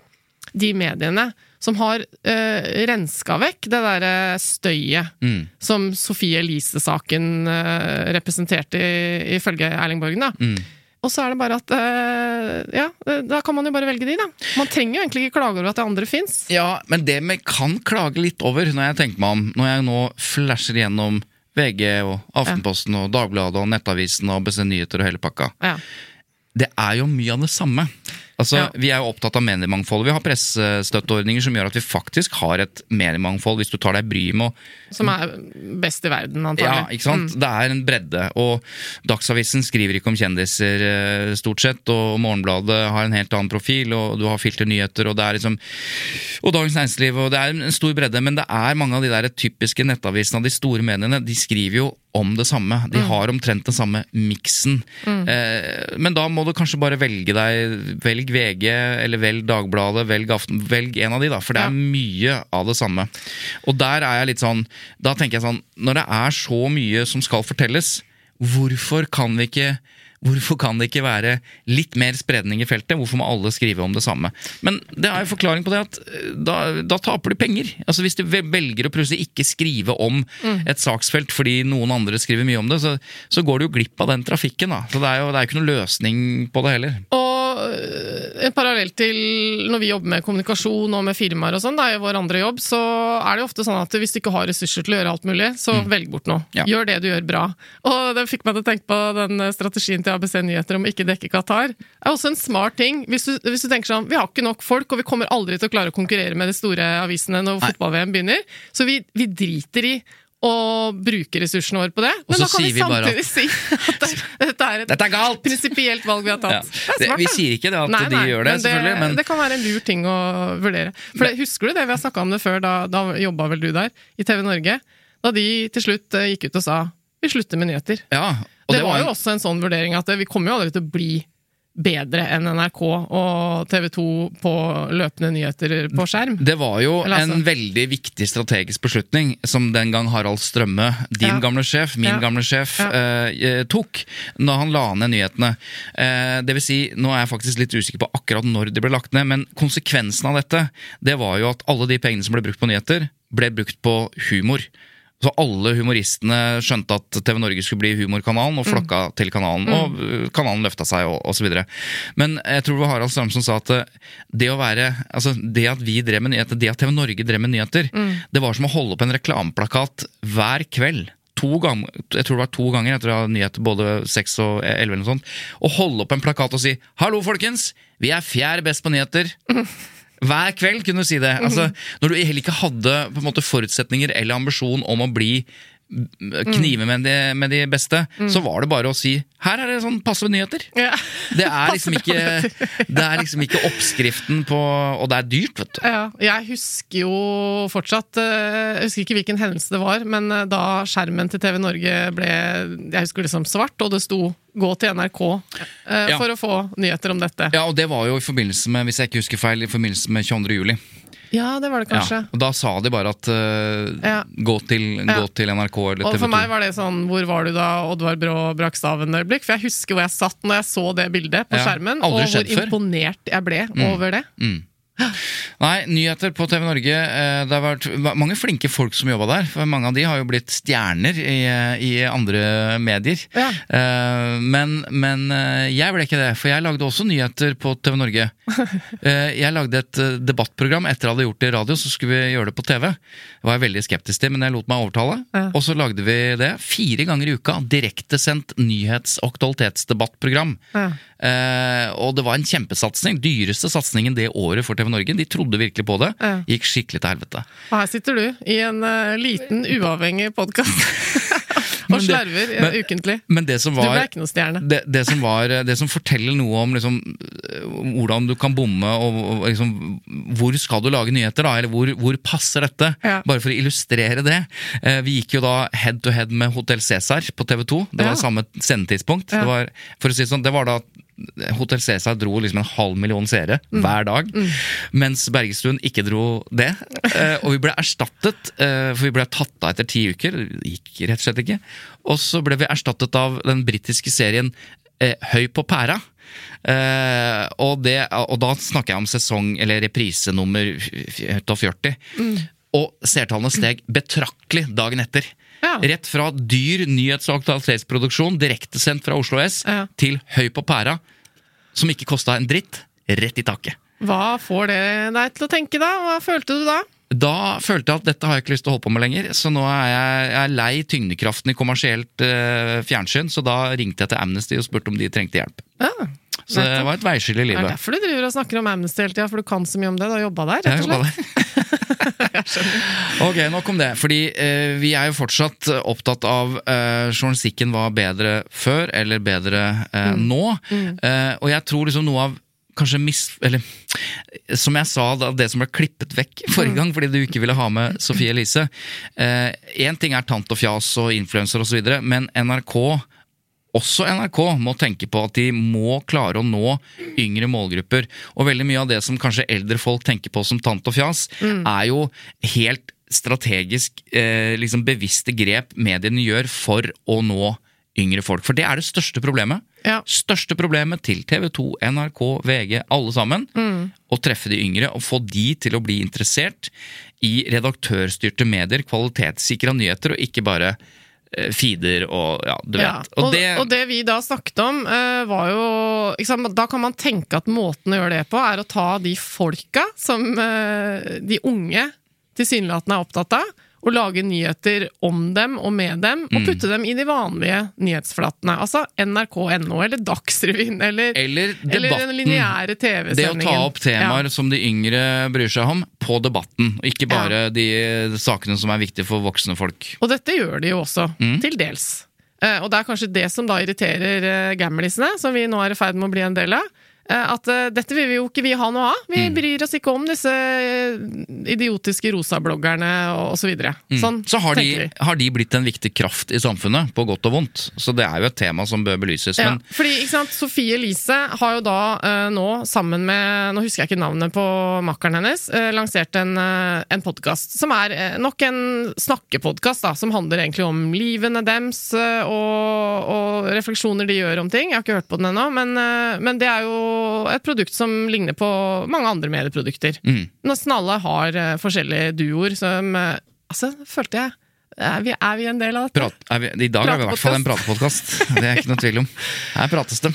de mediene som har uh, renska vekk det derre støyet Mm. som Sofie Elise-saken uh, representerte, i- ifølge Erling Borgen. da. Mm. Og så er det bare at eh, Ja, eh, da kan man jo bare velge de, da. Man trenger jo egentlig ikke klage over at det andre fins. Ja, men det vi kan klage litt over, når jeg tenker meg om, når jeg nå flasher gjennom VG og Aftenposten og Dagbladet og Nettavisen og ABC Nyheter og hele pakka, Ja. det er jo mye av det samme. Altså, Ja. Vi er jo opptatt av mediemangfold. Vi har pressestøtteordninger som gjør at vi faktisk har et mediemangfold, hvis du tar deg bryet med å Som er best i verden, antagelig. Ja, ikke sant? Det er en bredde. Og Dagsavisen skriver ikke om kjendiser, eh, stort sett. Og Morgenbladet har en helt annen profil, og du har filternyheter, og det er liksom Og Dagens Næringsliv, og det er en stor bredde. Men det er mange av de der typiske nettavisene av de store mediene, de skriver jo om det samme. De har omtrent den samme miksen. Eh, men da må du kanskje bare velge deg Velg VG, eller velg Dagbladet, velg Aften Velg en av de, da, for det er Ja. mye av det samme. Og der er jeg litt sånn Da tenker jeg sånn Når det er så mye som skal fortelles, hvorfor kan vi ikke Hvorfor kan det ikke være litt mer spredning i feltet? Hvorfor må alle skrive om det samme? Men det er jo forklaring på det at eh, da, da taper du penger. Altså Hvis du velger å plutselig ikke skrive om et saksfelt fordi noen andre skriver mye om det, så, så går du jo glipp av den trafikken. da. Så det er jo det er ikke noen løsning på det heller. Og øh, en parallell til når vi jobber med kommunikasjon og med firmaer og sånn, det er jo vår andre jobb, så er det jo ofte sånn at hvis du ikke har ressurser til å gjøre alt mulig, så velg bort noe. Ja. Gjør det du gjør bra. Og det fikk meg til å tenke på den øh, strategien til ABC Nyheter om å ikke dekke Qatar. Er også en smart ting. Hvis du, hvis du tenker sånn, vi har ikke nok folk, og vi kommer aldri til å klare å konkurrere med de store avisene når fotball-VM begynner, så vi, vi driter i å bruke ressursene våre på det. Men da kan vi vi bare samtidig si at det, dette er et Dette er prinsipielt valg vi har Ja. tatt. Er Det, vi sier ikke det at Nei, de gjør det, men selvfølgelig, men det kan være en lur ting å vurdere. For det, Husker du det vi har snakka om det før, da, da jobba vel du der, i TV Norge? Da de til slutt eh, gikk ut og sa vi slutter med nyheter. ja, og Det, var en- jo også en sånn vurdering at eh, vi kommer jo aldri til å bli bedre enn NRK og TV 2 på løpende nyheter på skjerm. Det var jo Eller altså- en veldig viktig strategisk beslutning som den gang Harald Strømme, din Ja. gamle sjef, min Ja. gamle sjef, Ja. eh, tok når han la ned nyhetene. Eh, det vil si, nå er jeg faktisk litt usikker på akkurat når de ble lagt ned, men konsekvensen av dette, det var jo at alle de pengene som ble brukt på nyheter, ble brukt på humor. Så alle humoristene skjønte at TV Norge skulle bli humorkanalen, og flokka til kanalen. Og uh, kanalen løfta seg, og osv. Men jeg tror det var Harald Strøm som sa at uh, det å være Altså, det at vi drev med nyheter, det at TV Norge drev med nyheter, det var som å holde opp en reklameplakat hver kveld. To ganger, jeg tror det var to ganger etter å ha nyheter både seks og elleve. eller noe sånt, Å holde opp en plakat og si 'hallo, folkens, vi er fjerde best på nyheter'. <laughs> Hver kveld kunne du si det. Altså, når du heller ikke hadde på en måte forutsetninger eller ambisjon om å bli knive med de, med de beste, så var det bare å si 'her er det sånn passe nyheter'. Ja. Det er liksom ikke, det er liksom ikke oppskriften på Og det er dyrt, vet du. Ja, jeg husker jo fortsatt eh, Jeg husker ikke hvilken hendelse det var, men eh, da skjermen til TV Norge ble Jeg husker liksom svart, og det sto 'gå til NRK' eh, Ja. for å få nyheter om dette. Ja, og det var jo i forbindelse med, hvis jeg ikke husker feil, i forbindelse med 22. juli. Ja, det var det kanskje. Ja, og da sa de bare at uh, Ja. gå, til, Ja. gå til NRK eller Og TV 2. for meg var det sånn, hvor var du da Oddvar Brå brakk staven-øyeblikk? For jeg husker hvor jeg satt når jeg så det bildet på skjermen, og hvor før. imponert jeg ble over det. Nei, nyheter på TV Norge. eh, Det har vært mange flinke folk som jobba der. For mange av de har jo blitt stjerner i, i andre medier. Ja. Eh, Men, men eh, jeg ble ikke det, for jeg lagde også nyheter på TV Norge. <laughs> Eh, Jeg lagde et eh, debattprogram etter at jeg hadde gjort det i radio, så skulle vi gjøre det på TV. Det var jeg veldig skeptisk til, men jeg lot meg overtale. Ja. Og så lagde vi det fire ganger i uka. Direktesendt nyhets- og aktualitetsdebattprogram. Ja. Eh, og det var en kjempesatsing. Dyreste satsingen det året for TV Norge. De trodde virkelig på det. Gikk skikkelig til helvete. Og her sitter du i en eh, liten, uavhengig podkast <laughs> og slarver eh, men- ukentlig. Men det som Du ble ikke noe stjerne. det, det, som var, det som forteller noe om liksom, hvordan du kan bomme, og, og liksom, hvor skal du lage nyheter, da? Eller hvor, hvor passer dette? Ja. Bare for å illustrere det. Vi gikk jo da head to head med Hotell Cæsar på TV 2. Det var Ja. samme sendetidspunkt. Ja. Det, var, for å si sånn, det var da Hotell Cæsar dro liksom en halv million seere Mm. hver dag, mens Bergestuen ikke dro det. Eh, og vi ble erstattet, eh, for vi ble tatt av etter ti uker. Det gikk rett og slett ikke. Og så ble vi erstattet av den britiske serien eh, Høy på pæra. Eh, og, det, og da snakker jeg om sesong, eller reprise nummer 40. Og seertallene steg betraktelig dagen etter. Ja. Rett fra dyr nyhets- og aktualitetsproduksjon direktesendt fra Oslo S Ja. til Høy på pæra, som ikke kosta en dritt, rett i taket. Hva får det deg til å tenke, da? Hva følte du da? Da følte jeg at dette har jeg ikke lyst til å holde på med lenger, så nå er jeg, jeg er lei tyngdekraften i kommersielt eh, fjernsyn, så da ringte jeg til Amnesty og spurte om de trengte hjelp. Ja, Så det var et veiskille i Det er derfor du driver og snakker om Amnesty hele tida, for du kan så mye om det. Du har jobba der, rett og slett. der. <laughs> Ok, nok om det. Fordi eh, vi er jo fortsatt opptatt av eh, journalistikken var bedre før eller bedre eh, nå. Eh, og jeg tror liksom noe av Kanskje mis... Eller som jeg sa, da, det som ble klippet vekk forrige gang fordi du ikke ville ha med Sofie Elise. Én ting er tant og fjas og influenser osv., men NRK også NRK må tenke på at de må klare å nå yngre målgrupper. Og veldig mye av det som kanskje eldre folk tenker på som tant og fjas, er jo helt strategisk eh, liksom bevisste grep mediene gjør for å nå yngre folk. For det er det største problemet. Ja. Største problemet til TV 2, NRK, VG, alle sammen. Å treffe de yngre og få de til å bli interessert i redaktørstyrte medier, kvalitetssikra nyheter, og ikke bare feeder og ja, du Ja, vet. og, og, det... vi da snakket om, uh, var jo sant, Da kan man tenke at måten å gjøre det på, er å ta de folka som uh, de unge tilsynelatende er opptatt av, og lage nyheter om dem og med dem, Mm. og putte dem i de vanlige nyhetsflatene. Altså NRK.no eller Dagsrevyen eller, Eller eller den lineære TV-sendingen. Det å ta opp temaer Ja. som de yngre bryr seg om, på debatten. Og ikke bare de sakene som er viktige for voksne folk. Og dette gjør de jo også, Mm. til dels. Eh, og det er kanskje det som da irriterer eh, gamlisene, som vi nå er i ferd med å bli en del av. Eh, at eh, dette vil vi jo ikke vi ha noe av. Vi Mm. bryr oss ikke om disse eh, idiotiske rosabloggerne osv. så videre. Sånn Mm. Så har de, har de blitt en viktig kraft i samfunnet, på godt og vondt. Så det er jo et tema som bør belyses. Ja, Men fordi ikke sant, Sofie Elise har jo da nå, sammen med Nå husker jeg ikke navnet på makkeren hennes, lansert en, en podkast som er nok en snakkepodkast, som handler egentlig om livene dems og, og refleksjoner de gjør om ting. Jeg har ikke hørt på den ennå, men, men det er jo et produkt som ligner på mange andre medieprodukter. Mm. Nesten alle har uh, forskjellige duoer som uh, Altså, følte jeg er vi, er vi en del av dette? prat, vi, i dag er vi i hvert fall en pratepodkast. Det er ikke noe tvil om. Her prates det.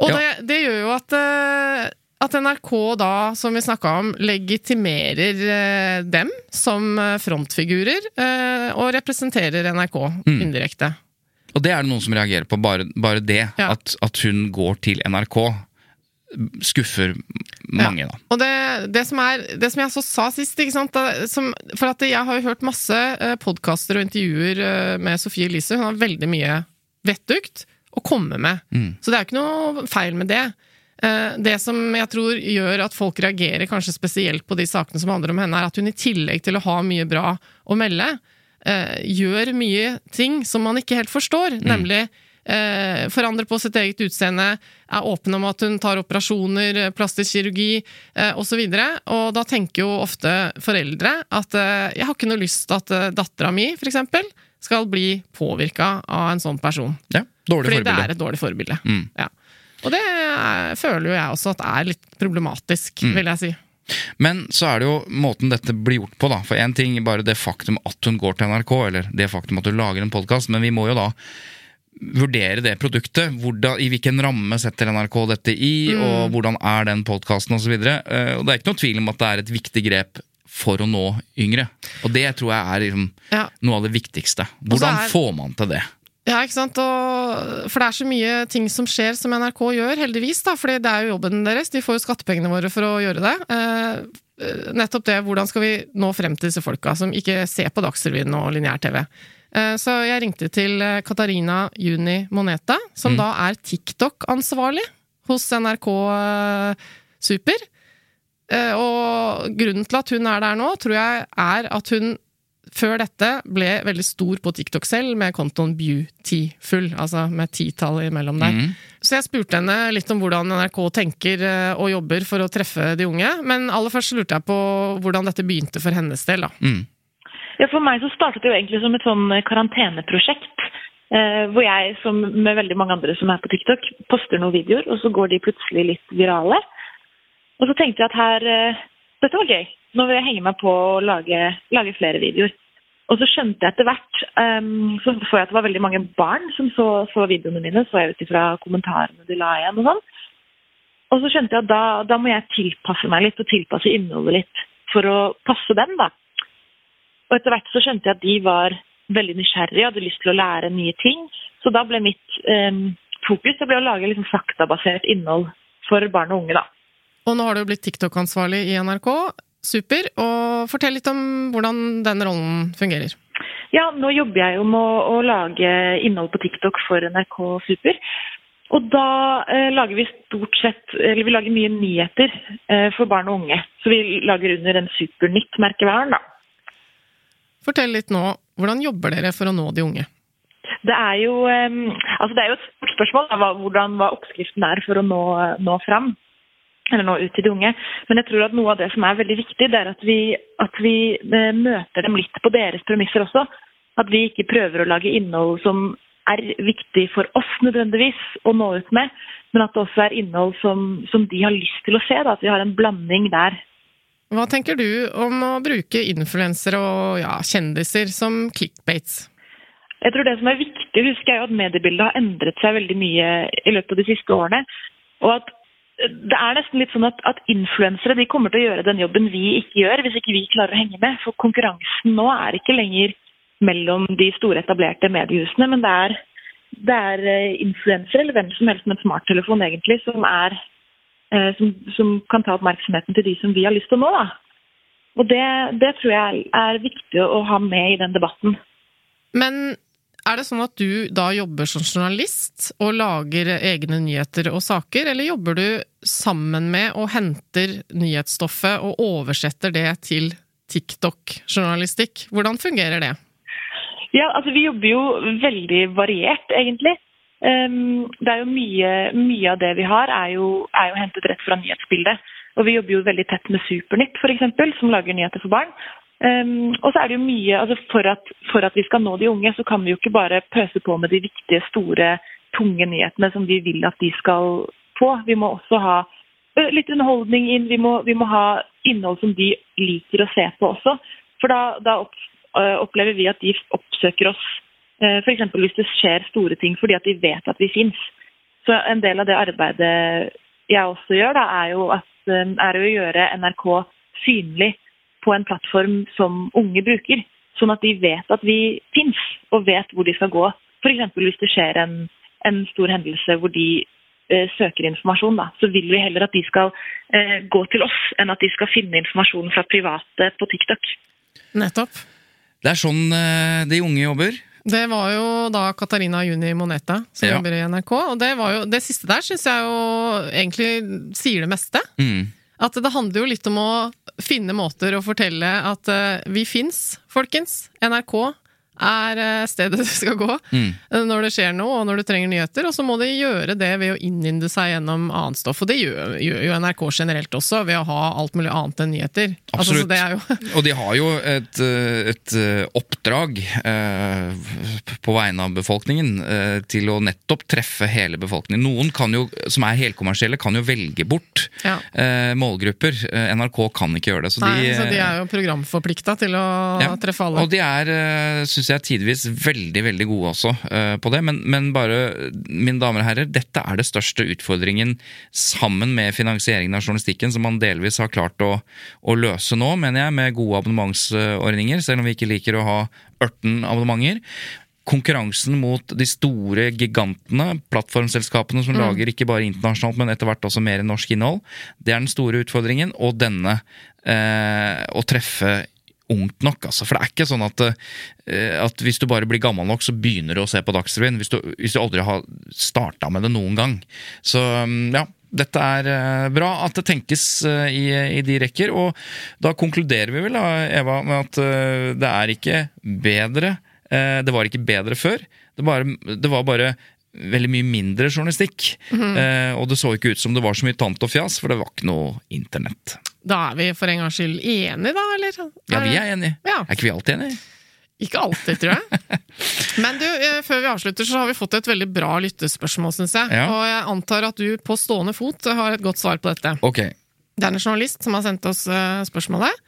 Og Ja. det, det gjør jo at, eh, at NRK da, som vi snakka om, legitimerer dem som frontfigurer, og representerer NRK Mm. indirekte. Og det er det noen som reagerer på, bare, bare det. Ja. At, at hun går til NRK. Skuffer mange, da. Og det, det, som er, det som jeg så sa sist, ikke sant? som, for at jeg har jo hørt masse eh, podkaster og intervjuer eh, med Sofie Elise. Hun har veldig mye vettugt å komme med. Mm. Så det er jo ikke noe feil med det. Eh, Det som jeg tror gjør at folk reagerer kanskje spesielt på de sakene som handler om henne, er at hun i tillegg til å ha mye bra å melde, gjør mye ting som man ikke helt forstår. Nemlig eh, forandre på sitt eget utseende, er åpen om at hun tar operasjoner, eh, plastisk kirurgi eh, osv. Og da tenker jo ofte foreldre at eh, jeg har ikke noe lyst til at eh, dattera mi, for eksempel, skal bli påvirka av en sånn person. Ja, dårlig Fordi det er et dårlig forbilde. Mm. Ja. Og det er, føler jo jeg også at er litt problematisk, Mm. vil jeg si. Men så er det jo måten dette blir gjort på, da. For én ting bare det faktum at hun går til NRK, eller det faktum at hun lager en podkast, men vi må jo da vurdere det produktet. Hvordan, I hvilken ramme setter NRK dette i, Mm. og hvordan er den podkasten osv. Og, så og det er ikke noe tvil om at det er et viktig grep for å nå yngre. Og det tror jeg er liksom Ja. noe av det viktigste. Hvordan er- får man til det? Ja, ikke sant? Og, for det er så mye ting som skjer som NRK gjør, heldigvis. da, fordi det er jo jobben deres. De får jo skattepengene våre for å gjøre det. Eh, eh, nettopp det, hvordan skal vi nå frem til disse folka som ikke ser på Dagsrevyen og lineær-TV. Eh, så jeg ringte til eh, Katarina Juni Moneta, som da er TikTok-ansvarlig hos NRK eh, Super. Og grunnen til at hun er der nå, tror jeg er at hun før dette ble veldig stor på TikTok selv, med kontoen Beautiful, altså med titall imellom der. Mm. Så jeg spurte henne litt om hvordan NRK tenker og jobber for å treffe de unge, men aller først lurte jeg på hvordan dette begynte for hennes del. da. Mm. Ja, For meg så startet det jo egentlig som et sånn karanteneprosjekt. Eh, hvor jeg, som med veldig mange andre som er på TikTok, poster noen videoer, og så går de plutselig litt virale. Og så tenkte jeg at her eh, Dette var gøy. Nå vil jeg henge meg på å lage, lage flere videoer. Og så skjønte jeg etter hvert um, så, så jeg at det var veldig mange barn som så, så videoene mine, så jeg ut ifra kommentarene de la igjen og sånn. Og så skjønte jeg at da, da må jeg tilpasse meg litt, og tilpasse innholdet litt for å passe dem, da. Og etter hvert så skjønte jeg at de var veldig nysgjerrige og hadde lyst til å lære nye ting. Så da ble mitt eh, fokus det ble å lage liksom faktabasert innhold for barn og unge, da. Og nå har du blitt TikTok-ansvarlig i NRK. Super. Og fortell litt om hvordan den rollen fungerer. Ja, nå jobber jeg jo med å, å lage innhold på TikTok for NRK Super. Og da eh, lager vi stort sett Eller vi lager mye nyheter eh, for barn og unge. Så vi lager under en Supernytt-merkevaren, da. Fortell litt nå, hvordan jobber dere for å nå de unge? Det er jo, eh, altså det er jo et stort spørsmål da, hvordan, hva oppskriften er for å nå, nå fram. Eller nå ut til de unge. Men jeg tror at noe av det som er veldig viktig, det er at vi, at vi eh, møter dem litt på deres premisser også. At vi ikke prøver å lage innhold som er viktig for oss nødvendigvis å nå ut med, men at det også er innhold som, som de har lyst til å se. Da, at vi har en blanding der. Hva tenker du om å bruke influensere og ja, kjendiser som clickbates? Jeg tror Det som er viktig, husker jeg at mediebildet har endret seg veldig mye i løpet av de siste årene. Og at det er nesten litt sånn at, at influensere de kommer til å gjøre den jobben vi ikke gjør, hvis ikke vi klarer å henge med. For konkurransen nå er ikke lenger mellom de store, etablerte mediehusene, men det er, det er eh, influensere, eller hvem som helst med en smarttelefon egentlig, som, er, eh, som, som, kan ta oppmerksomheten til de som vi har lyst til å nå. da. Og det, det tror jeg er viktig å ha med i den debatten. Men er det sånn at du da jobber som journalist og lager egne nyheter og saker, eller jobber du sammen med og henter nyhetsstoffet og oversetter det til TikTok-journalistikk? Hvordan fungerer det? Ja, altså Vi jobber jo veldig variert, egentlig. Um, det er jo mye, mye, av det vi har, er jo, er jo hentet rett fra nyhetsbildet. Og vi jobber jo veldig tett med Supernytt, f.eks., som lager nyheter for barn. Um, og så er det jo mye altså for at, for at, vi skal nå de unge, så kan vi jo ikke bare pøse på med de viktige, store, tunge nyhetene som vi vil at de skal få. Vi må også ha litt underholdning inn. Vi må, vi må ha innhold som de liker å se på også. For da, da opplever vi at de oppsøker oss f.eks. hvis det skjer store ting fordi at de vet at vi fins. Så en del av det arbeidet jeg også gjør, da, er jo at, er å gjøre NRK synlig på en plattform som unge bruker. Sånn at de vet at vi fins, og vet hvor de skal gå. F.eks. hvis det skjer en, en, stor hendelse hvor de eh, søker informasjon, da, så vil vi heller at de skal eh, gå til oss, enn at de skal finne informasjon fra private på TikTok. Nettopp. Det er sånn eh, de unge jobber. Det var jo da Katarina Juni Moneta som ja. jobber i NRK. Og det, jo, det siste der syns jeg jo egentlig sier det meste. Mm. At det handler jo litt om å finne måter å fortelle at uh, vi fins, folkens. NRK er eh, stedet <laughs> du skal gå mm. når det skjer noe, og når du trenger nyheter. Og så må de gjøre det ved å innynde seg gjennom annet stoff. Og det gjør, gjør jo NRK generelt også, ved å ha alt mulig annet enn nyheter. Altså, altså, <laughs> og de har jo et, eh, et eh, oppdrag eh, på vegne av befolkningen eh, til å nettopp treffe hele befolkningen. Noen kan jo, som er helkommersielle, kan jo velge bort ja. eh, målgrupper. NRK kan ikke gjøre det. Så, Nei, de, så de er jo programforplikta til å ja, treffe alle. Og de er, jeg tidvis veldig veldig gode også uh, på det. Men, men, bare, mine damer og herrer, dette er det største utfordringen sammen med finansieringen av journalistikken, som man delvis har klart å, å løse nå, mener jeg, med gode abonnementsordninger, selv om vi ikke liker å ha ørten abonnementer konkurransen mot de store gigantene, plattformselskapene som mm. lager ikke bare internasjonalt, men etter hvert også mer norsk innhold, det er den store utfordringen. Og denne, eh, å treffe ungt nok. Altså. For det er ikke sånn at, uh, at, hvis du bare blir gammel nok, så begynner du å se på Dagsrevyen. Hvis, hvis, du aldri har starta med det noen gang. Så um, ja. Dette er uh, bra at det tenkes uh, i, i, de rekker, og da konkluderer vi vel, da, Eva, med at det er ikke bedre Det var ikke bedre før. Det, bare, det var bare veldig mye mindre journalistikk. Mm Eh, og det så ikke ut som det var så mye tant og fjas, for det var ikke noe internett. Da er vi for en gangs skyld enige, da, eller? Ja, vi er enige. Ja. Er ikke vi alltid enige? Ikke alltid, tror jeg. <laughs> Men du, eh, før vi avslutter, så har vi fått et veldig bra lyttespørsmål, syns jeg. Ja. Og jeg antar at du på stående fot har et godt svar på dette. Ok. Det er en journalist som har sendt oss eh, spørsmålet,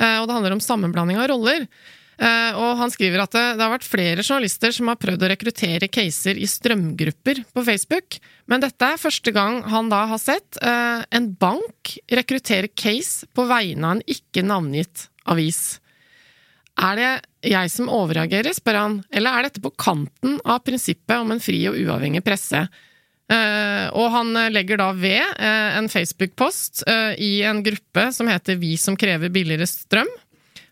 eh, og det handler om sammenblanding av roller. Eh, og han skriver at det, har vært flere journalister som har prøvd å rekruttere caser i strømgrupper på Facebook, men dette er første gang han da har sett eh, en bank rekruttere case på vegne av en ikke navngitt avis. Er det jeg som overreagerer, spør han, eller er dette på kanten av prinsippet om en fri og uavhengig presse? Uh, og han legger da ved uh, en Facebook-post uh, i en gruppe som heter Vi som krever billigere strøm.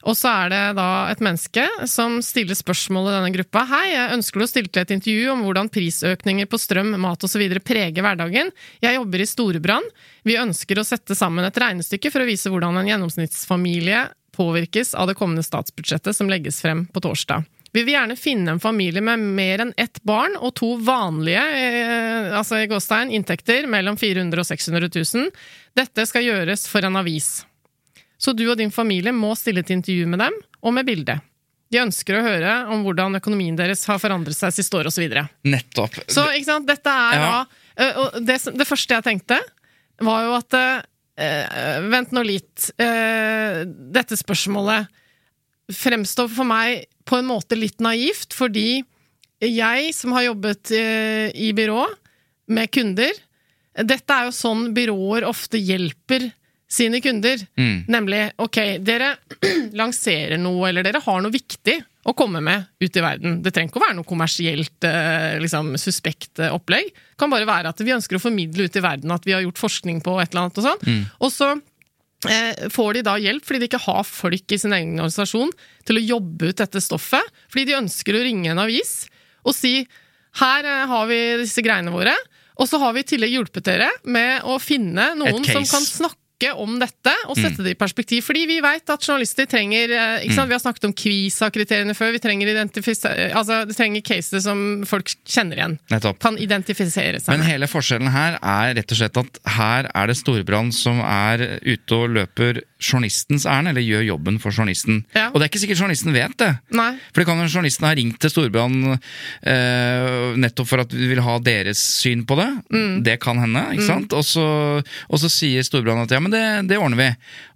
Og så er det da et menneske som stiller spørsmål i denne gruppa. Hei, jeg ønsker du å stille til et intervju om hvordan prisøkninger på strøm, mat osv. preger hverdagen. Jeg jobber i Storebrann. Vi ønsker å sette sammen et regnestykke for å vise hvordan en gjennomsnittsfamilie påvirkes av det kommende statsbudsjettet som legges frem på torsdag. Vi vil gjerne finne en familie med mer enn ett barn og to vanlige eh, altså i Gåstein, inntekter mellom 400 og 600 000. Dette skal gjøres for en avis. Så du og din familie må stille til intervju med dem, og med bilde. De ønsker å høre om hvordan økonomien deres har forandret seg siste år, osv. Nettopp. så ikke sant, dette er Ja. da øh, og det, det første jeg tenkte, var jo at øh, Vent nå litt. øh, dette spørsmålet fremstår for meg på en måte litt naivt, fordi jeg som har jobbet øh, i byrå med kunder Dette er jo sånn byråer ofte hjelper sine kunder. Mm. Nemlig ok, dere <clears throat> lanserer noe, eller dere har noe viktig å komme med ut i verden. Det trenger ikke å være noe kommersielt eh, liksom, suspekt eh, opplegg. Det kan bare være at vi ønsker å formidle ut i verden at vi har gjort forskning på et eller annet og sånn. Og så eh, får de da hjelp fordi de ikke har folk i sin egen organisasjon til å jobbe ut dette stoffet. Fordi de ønsker å ringe en avis og si her har vi disse greiene våre. Og så har vi i tillegg hjulpet dere med å finne noen som kan snakke om dette og sette det i perspektiv. Fordi vi vet at journalister trenger eh, ikke sant? Vi har snakket om Kvisa-kriteriene før. Vi trenger, altså, vi trenger cases som folk kjenner igjen. Nettopp. Kan identifisere seg Men hele forskjellen her er rett og slett at her er det Storbrann som er ute og løper journalistens ærend, eller gjør jobben for journalisten. Ja. Og det er ikke sikkert journalisten vet det. Nei. For det kan jo journalisten ha ringt til Storbrann eh, nettopp for at vi vil ha deres syn på det. Mm. Det kan hende, ikke sant? Og så, og så sier Storbrann at ja, men det, det ordner vi.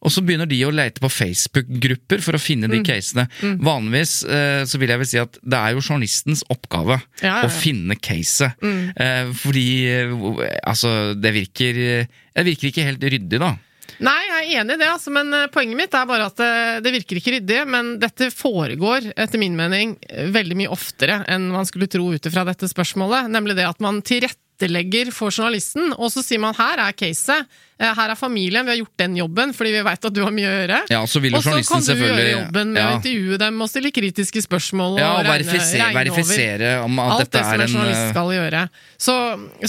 Og så begynner de å lete på Facebook-grupper for å finne Mm. de casene. Vanligvis eh, så vil jeg vel si at det er jo journalistens oppgave Ja, ja, å finne caset. Eh, fordi eh, altså, det virker Det virker ikke helt ryddig, da. Nei, jeg er enig i det, altså, men eh, poenget mitt er bare at det, det virker ikke ryddig. Men dette foregår, etter min mening, eh, veldig mye oftere enn man skulle tro ut ifra dette spørsmålet. Nemlig det at man tilrettelegger for journalisten, og så sier man her er caset. eh, Her er familien, vi har gjort den jobben fordi vi veit at du har mye å gjøre. Ja, så vil og så kan du gjøre jobben med ja. å intervjue dem og stille kritiske spørsmål. Ja, og og regne, verifisere, regne over. verifisere Alt det som en en journalist eh, skal gjøre. Så,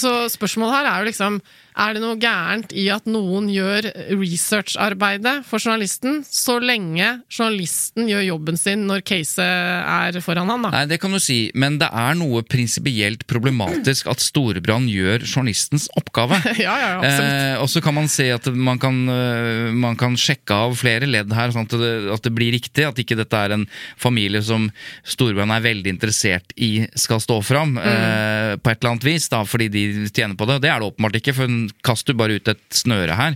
så spørsmålet her er jo liksom Er det noe gærent i at noen gjør researcharbeidet for journalisten, så lenge journalisten gjør jobben sin når caset er foran han, da? Nei, det kan du si, men det er noe prinsipielt problematisk at Storebrand gjør journalistens oppgave. <laughs> Ja, ja, absolutt. Eh, og så kan man se at man kan, eh, man kan sjekke av flere ledd her, sånn at det, at det blir riktig. At ikke dette er en familie som Storebrand er veldig interessert i skal stå fram Mm. eh, på et eller annet vis, da, fordi de tjener på det. Det er det åpenbart ikke, for hun kaster bare ut et snøre her.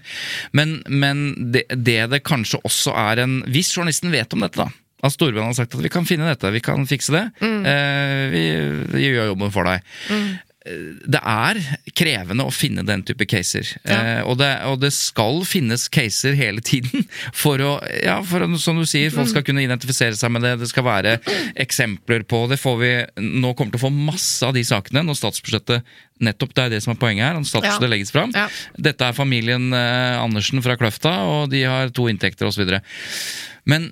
Men, men det, det det kanskje også er en Hvis journalisten vet om dette, da. At Storebrand har sagt at vi kan finne dette, vi kan fikse det. Mm. Eh, vi, vi gjør jobben for deg. Det er krevende å finne den type caser. Ja. Eh, og, det, og det skal finnes caser hele tiden for å, ja, for å, som du sier, folk Mm. skal kunne identifisere seg med det. Det skal være eksempler på det. Får vi nå kommer til å få masse av de sakene når statsbudsjettet Nettopp det er det som er poenget her. Når statsbudsjettet Ja. legges fram. Ja. Dette er familien eh, Andersen fra Kløfta, og de har to inntekter osv. Men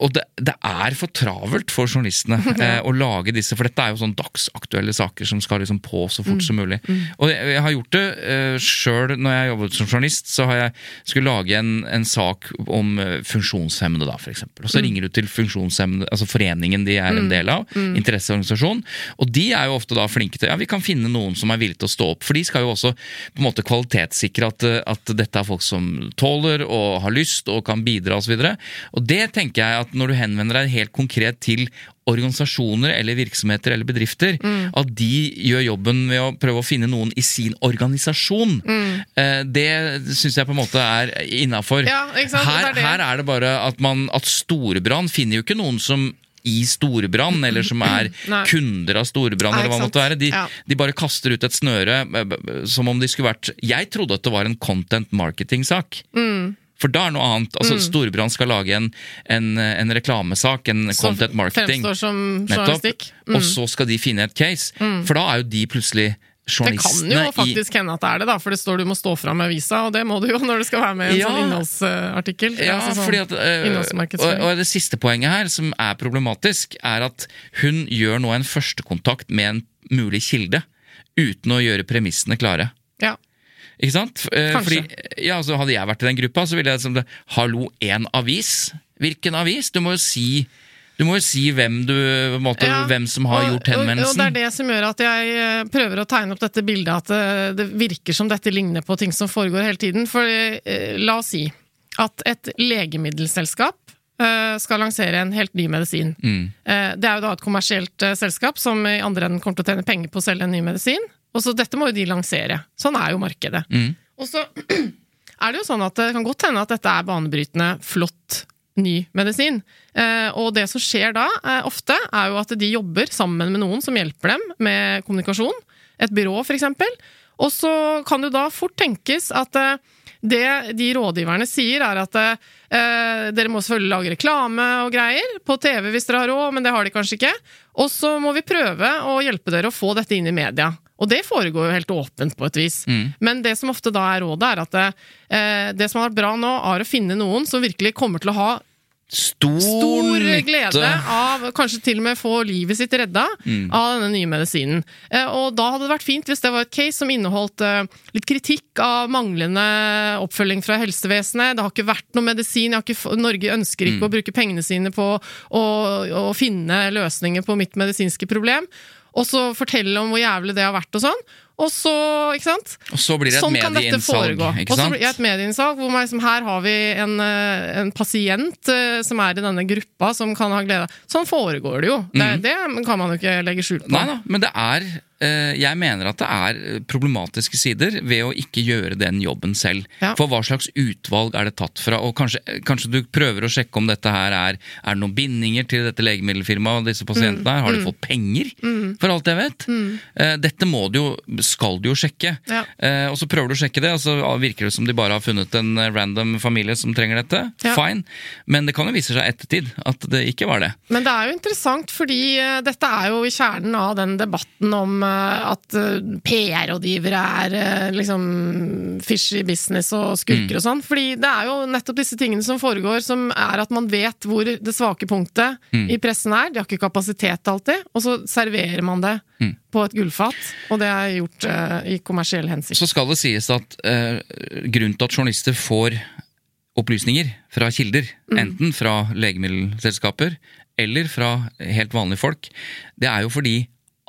og det, det er for travelt for journalistene <laughs> eh, å lage disse, for dette er jo sånn dagsaktuelle saker som skal liksom på så fort som mulig. Og jeg, jeg har gjort det eh, sjøl når jeg jobbet som journalist, så har jeg skulle lage en, en sak om eh, funksjonshemmede, da, for eksempel. Og så ringer du til funksjonshemmede, altså foreningen de er en del av, interesseorganisasjon, og de er jo ofte da flinke til ja, vi kan finne noen som er villige til å stå opp, for de skal jo også på en måte kvalitetssikre at, eh, at dette er folk som tåler og har lyst og kan bidra osv. Og, så og det tenker jeg at når du henvender deg helt konkret til organisasjoner eller virksomheter eller bedrifter, at de gjør jobben ved å prøve å finne noen i sin organisasjon. Eh, Det syns jeg på en måte er innafor. Ja. Her, er her er det bare at man at Storebrand finner jo ikke noen som i Storbrann, eller som er <clears throat> kunder av Storbrann, eller hva det måtte være. De, Ja. de bare kaster ut et snøre eh, som om de skulle vært Jeg trodde at det var en content marketing-sak. Mm. For da er noe annet. Altså, Storebrand skal lage en, en, en reklamesak, en Som content marketing. fremstår som journalistikk. Mm. Og så skal de finne et case. For da er jo de plutselig Det kan jo faktisk hende at det er det, da, for det står du må stå fram med avisa, og det må du jo <laughs> når du skal være med i en Ja. sånn innholdsartikkel. Ja, Altså sånn fordi at, øh, og, og det siste poenget her, som er problematisk, er at hun gjør nå en førstekontakt med en mulig kilde, uten å gjøre premissene klare. Ja. Ikke sant? Eh, Kanskje. Fordi, ja, så Hadde jeg vært i den gruppa, så ville jeg som det Hallo, en avis? Hvilken avis? Du må jo si du må jo si hvem, du, måte, Ja, hvem som har og- gjort Og, og det er det som gjør at jeg eh, prøver å tegne opp dette bildet, at det, det virker som dette ligner på ting som foregår hele tiden. For eh, la oss si at et legemiddelselskap eh, skal lansere en helt ny medisin. Eh, Det er jo da et kommersielt eh, selskap som i andre enden kommer til å tjene penger på å selge en ny medisin. Og så dette må jo de lansere. Sånn er jo markedet. Og så <clears throat> er det jo sånn at det kan godt hende at dette er banebrytende, flott, ny medisin. Eh, og det som skjer da, eh, ofte, er jo at de jobber sammen med noen som hjelper dem med kommunikasjon. Et byrå, eksempel. Og så kan det da fort tenkes at eh, det de rådgiverne sier, er at eh, dere må selvfølgelig lage reklame og greier på TV hvis dere har råd, men det har de kanskje ikke. Og så må vi prøve å hjelpe dere å få dette inn i media. Og det foregår jo helt åpent på et vis. Men det som ofte da er rådet, er at eh, det som har vært bra nå, er å finne noen som virkelig kommer til å ha Stor, stor glede av kanskje til og med få livet sitt redda av denne nye medisinen. Eh, Og da hadde det vært fint hvis det var et case som inneholdt eh, litt kritikk av manglende oppfølging fra helsevesenet. Det har ikke vært noe medisin. Ikke, Norge ønsker ikke å bruke pengene sine på å, å finne løsninger på mitt medisinske problem. Og så fortelle om hvor jævlig det har vært og sånn. Og så, ikke sant? Og så blir det et sånn medieinnsalg, Og så blir det et medieinnsalg hvor man liksom, her har vi en, eh, en pasient eh, som er i denne gruppa som kan ha glede av Sånn foregår det jo. Det, det kan man jo ikke legge skjul på. Nei da, men det er eh, Jeg mener at det er problematiske sider ved å ikke gjøre den jobben selv. Ja. For hva slags utvalg er det tatt fra? Og kanskje, kanskje du prøver å sjekke om dette her er Er det noen bindinger til dette legemiddelfirmaet og disse pasientene Mm. her? Har de fått penger? For alt jeg vet. Eh, dette må du jo, skal du jo sjekke. Ja. Eh, og så prøver du å sjekke det, og så virker det som de bare har funnet en eh, random familie som trenger dette. Ja. Fine. Men det kan jo vise seg ettertid at det ikke var det. Men det er jo interessant, fordi eh, dette er jo i kjernen av den debatten om eh, at PR-rådgivere er liksom fishy business og skurker og sånn. Fordi det er jo nettopp disse tingene som foregår, som er at man vet hvor det svake punktet i pressen er. De har ikke kapasitet alltid, og så serverer man det på et gullfat. Og det er gjort eh, i kommersiell hensikt. Så skal det sies at eh, grunnen til at journalister får opplysninger fra kilder, enten fra legemiddelselskaper eller fra helt vanlige folk, det er jo fordi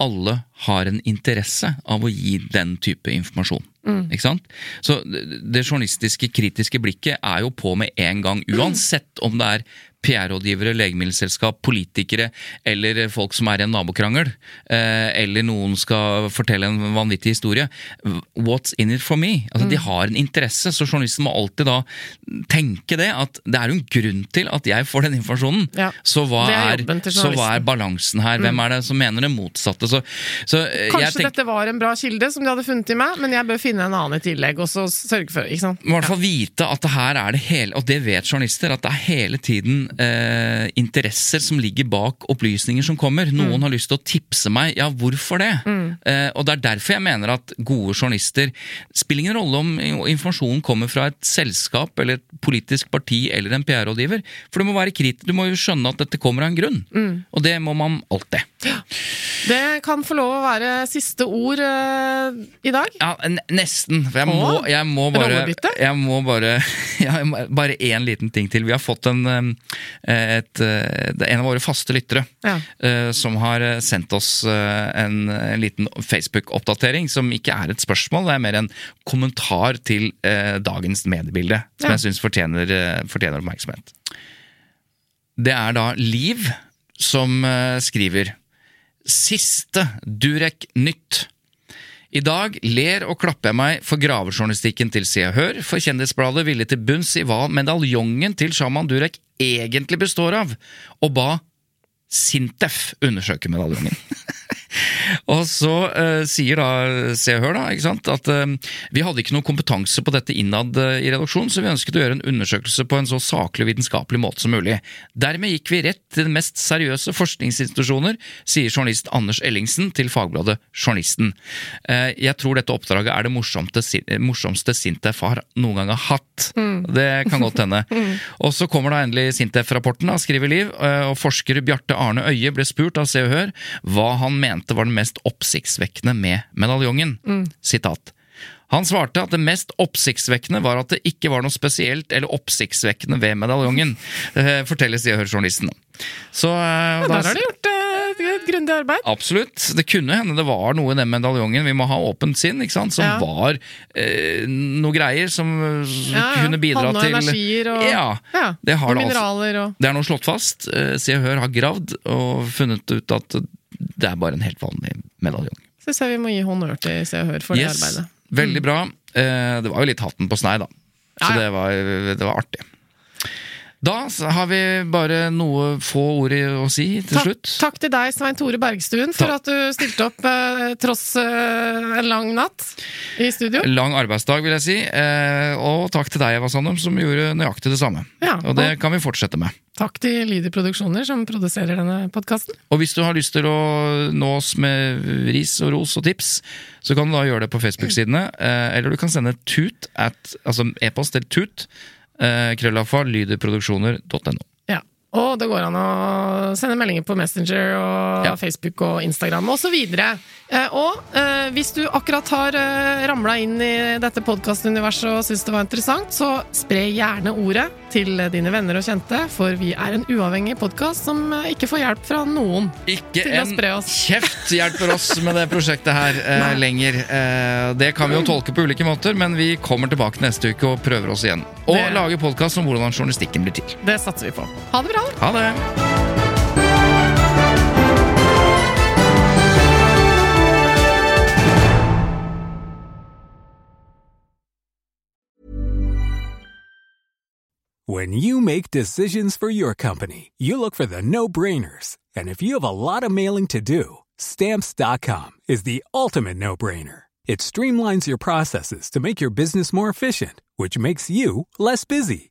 alle har en interesse av å gi den type informasjon. Ikke sant? Så det journalistiske, kritiske blikket er jo på med en gang, uansett om det er PR-rådgivere, legemiddelselskap, politikere eller folk som er i en nabokrangel, eh, eller noen skal fortelle en vanvittig historie. What's in it for me? Altså, De har en interesse, så journalisten må alltid da tenke det, at det er jo en grunn til at jeg får den informasjonen. Ja, Så, hva er er, så hva er balansen her? Hvem er det som mener det motsatte? Så, så eh, jeg Kanskje tenker- dette var en bra kilde som de hadde funnet i meg, men jeg bør finne en annen i tillegg, og så sørge for ikke sant? i hvert fall vite at det her er det hele, og det vet journalister, at det er hele tiden eh, interesser som ligger bak opplysninger som kommer. Noen har lyst til å tipse meg. Ja, hvorfor det? Eh, og det er derfor jeg mener at gode journalister spiller ingen rolle om informasjonen kommer fra et selskap eller et politisk parti eller en PR-rådgiver. For du må være kritisk, du må jo skjønne at dette kommer av en grunn. Og det må man alltid. Det kan få lov å være siste ord eh, i dag. Ja, nesten. For jeg må, jeg må bare? Jeg må bare <laughs> jeg må, Bare én liten ting til. Vi har fått en, et, er en av våre faste lyttere Ja. uh, som har uh, sendt oss en, en liten Facebook-oppdatering, som ikke er et spørsmål, det er mer en kommentar til dagens mediebilde, som Ja. jeg syns fortjener, fortjener oppmerksomhet. Det er da Liv som skriver Siste Durek Nytt. I dag ler og klapper jeg meg for gravejournalistikken til Se og Hør, for Kjendisbladet ville til bunns i hva medaljongen til Shaman Durek egentlig består av, og ba Sintef undersøke medaljongen. Og så eh, sier da Se og Hør da, ikke sant, at eh, vi hadde ikke noe kompetanse på dette innad eh, i redaksjonen, så vi ønsket å gjøre en undersøkelse på en så saklig og vitenskapelig måte som mulig. Dermed gikk vi rett til den mest seriøse forskningsinstitusjoner, sier journalist Anders Ellingsen til fagbladet Journalisten. Eh, jeg tror dette oppdraget er det morsomste, morsomste Sintef har noen gang har hatt. Det kan godt hende. <laughs> Og så kommer da endelig Sintef-rapporten, skriver Liv, eh, og forsker Bjarte Arne Øie ble spurt av Se og Hør hva han mente var den mest oppsiktsvekkende med medaljongen. Sitat. Han svarte at det mest oppsiktsvekkende var at det ikke var noe spesielt eller oppsiktsvekkende ved medaljongen, fortelles forteller Se og Hør-journalisten. Så eh, Ja, da- der har de gjort et, et grundig arbeid. Absolutt. Det kunne hende det var noe i den medaljongen, vi må ha åpent sinn, ikke sant, som Ja. var eh, noe greier som eh, Ja, kunne bidra noen til energier og Ja, det har og det altså. mineraler og Det er nå slått fast. Eh, Se og Hør har gravd og funnet ut at det er bare en helt vanlig medaljong. Så jeg vi må gi honnør til Se og Hør for det arbeidet. Veldig bra. Eh, Det var jo litt hatten på snei, da. Så det var, det var artig. Da har vi bare noe få ord å si til Takk, slutt. takk til deg, Svein Tore Bergstuen, for Takk. at du stilte opp eh, tross eh, en lang natt i studio. Lang arbeidsdag, vil jeg si. Eh, og takk til deg, Eva Sandum, som gjorde nøyaktig det samme. Ja, og det kan vi fortsette med. Takk til Lyder Produksjoner, som produserer denne podkasten. Og hvis du har lyst til å nå oss med ris og ros og tips, så kan du da gjøre det på Facebook-sidene. Eh, eller du kan sende tut at, altså e-post til tut, eh, krøllafa, lyderproduksjoner.no. Og det går an å sende meldinger på Messenger og Ja. Facebook og Instagram osv. Eh, og eh, hvis du akkurat har eh, ramla inn i dette podkastuniverset og syns det var interessant, så spre gjerne ordet til dine venner og kjente, for vi er en uavhengig podkast som ikke får hjelp fra noen. Ikke en kjeft hjelper oss med det prosjektet her eh, lenger. Eh, det kan vi jo tolke på ulike måter, men vi kommer tilbake neste uke og prøver oss igjen. Og Det- lager podkast om hvordan journalistikken blir til. Det satser vi på. Ha det bra! Ha det! When you make decisions for your company, you look for the no brainers. And if you have a lot of mailing to do, stamps.com is the ultimate no brainer. It streamlines your processes to make your business more efficient, which makes you less busy.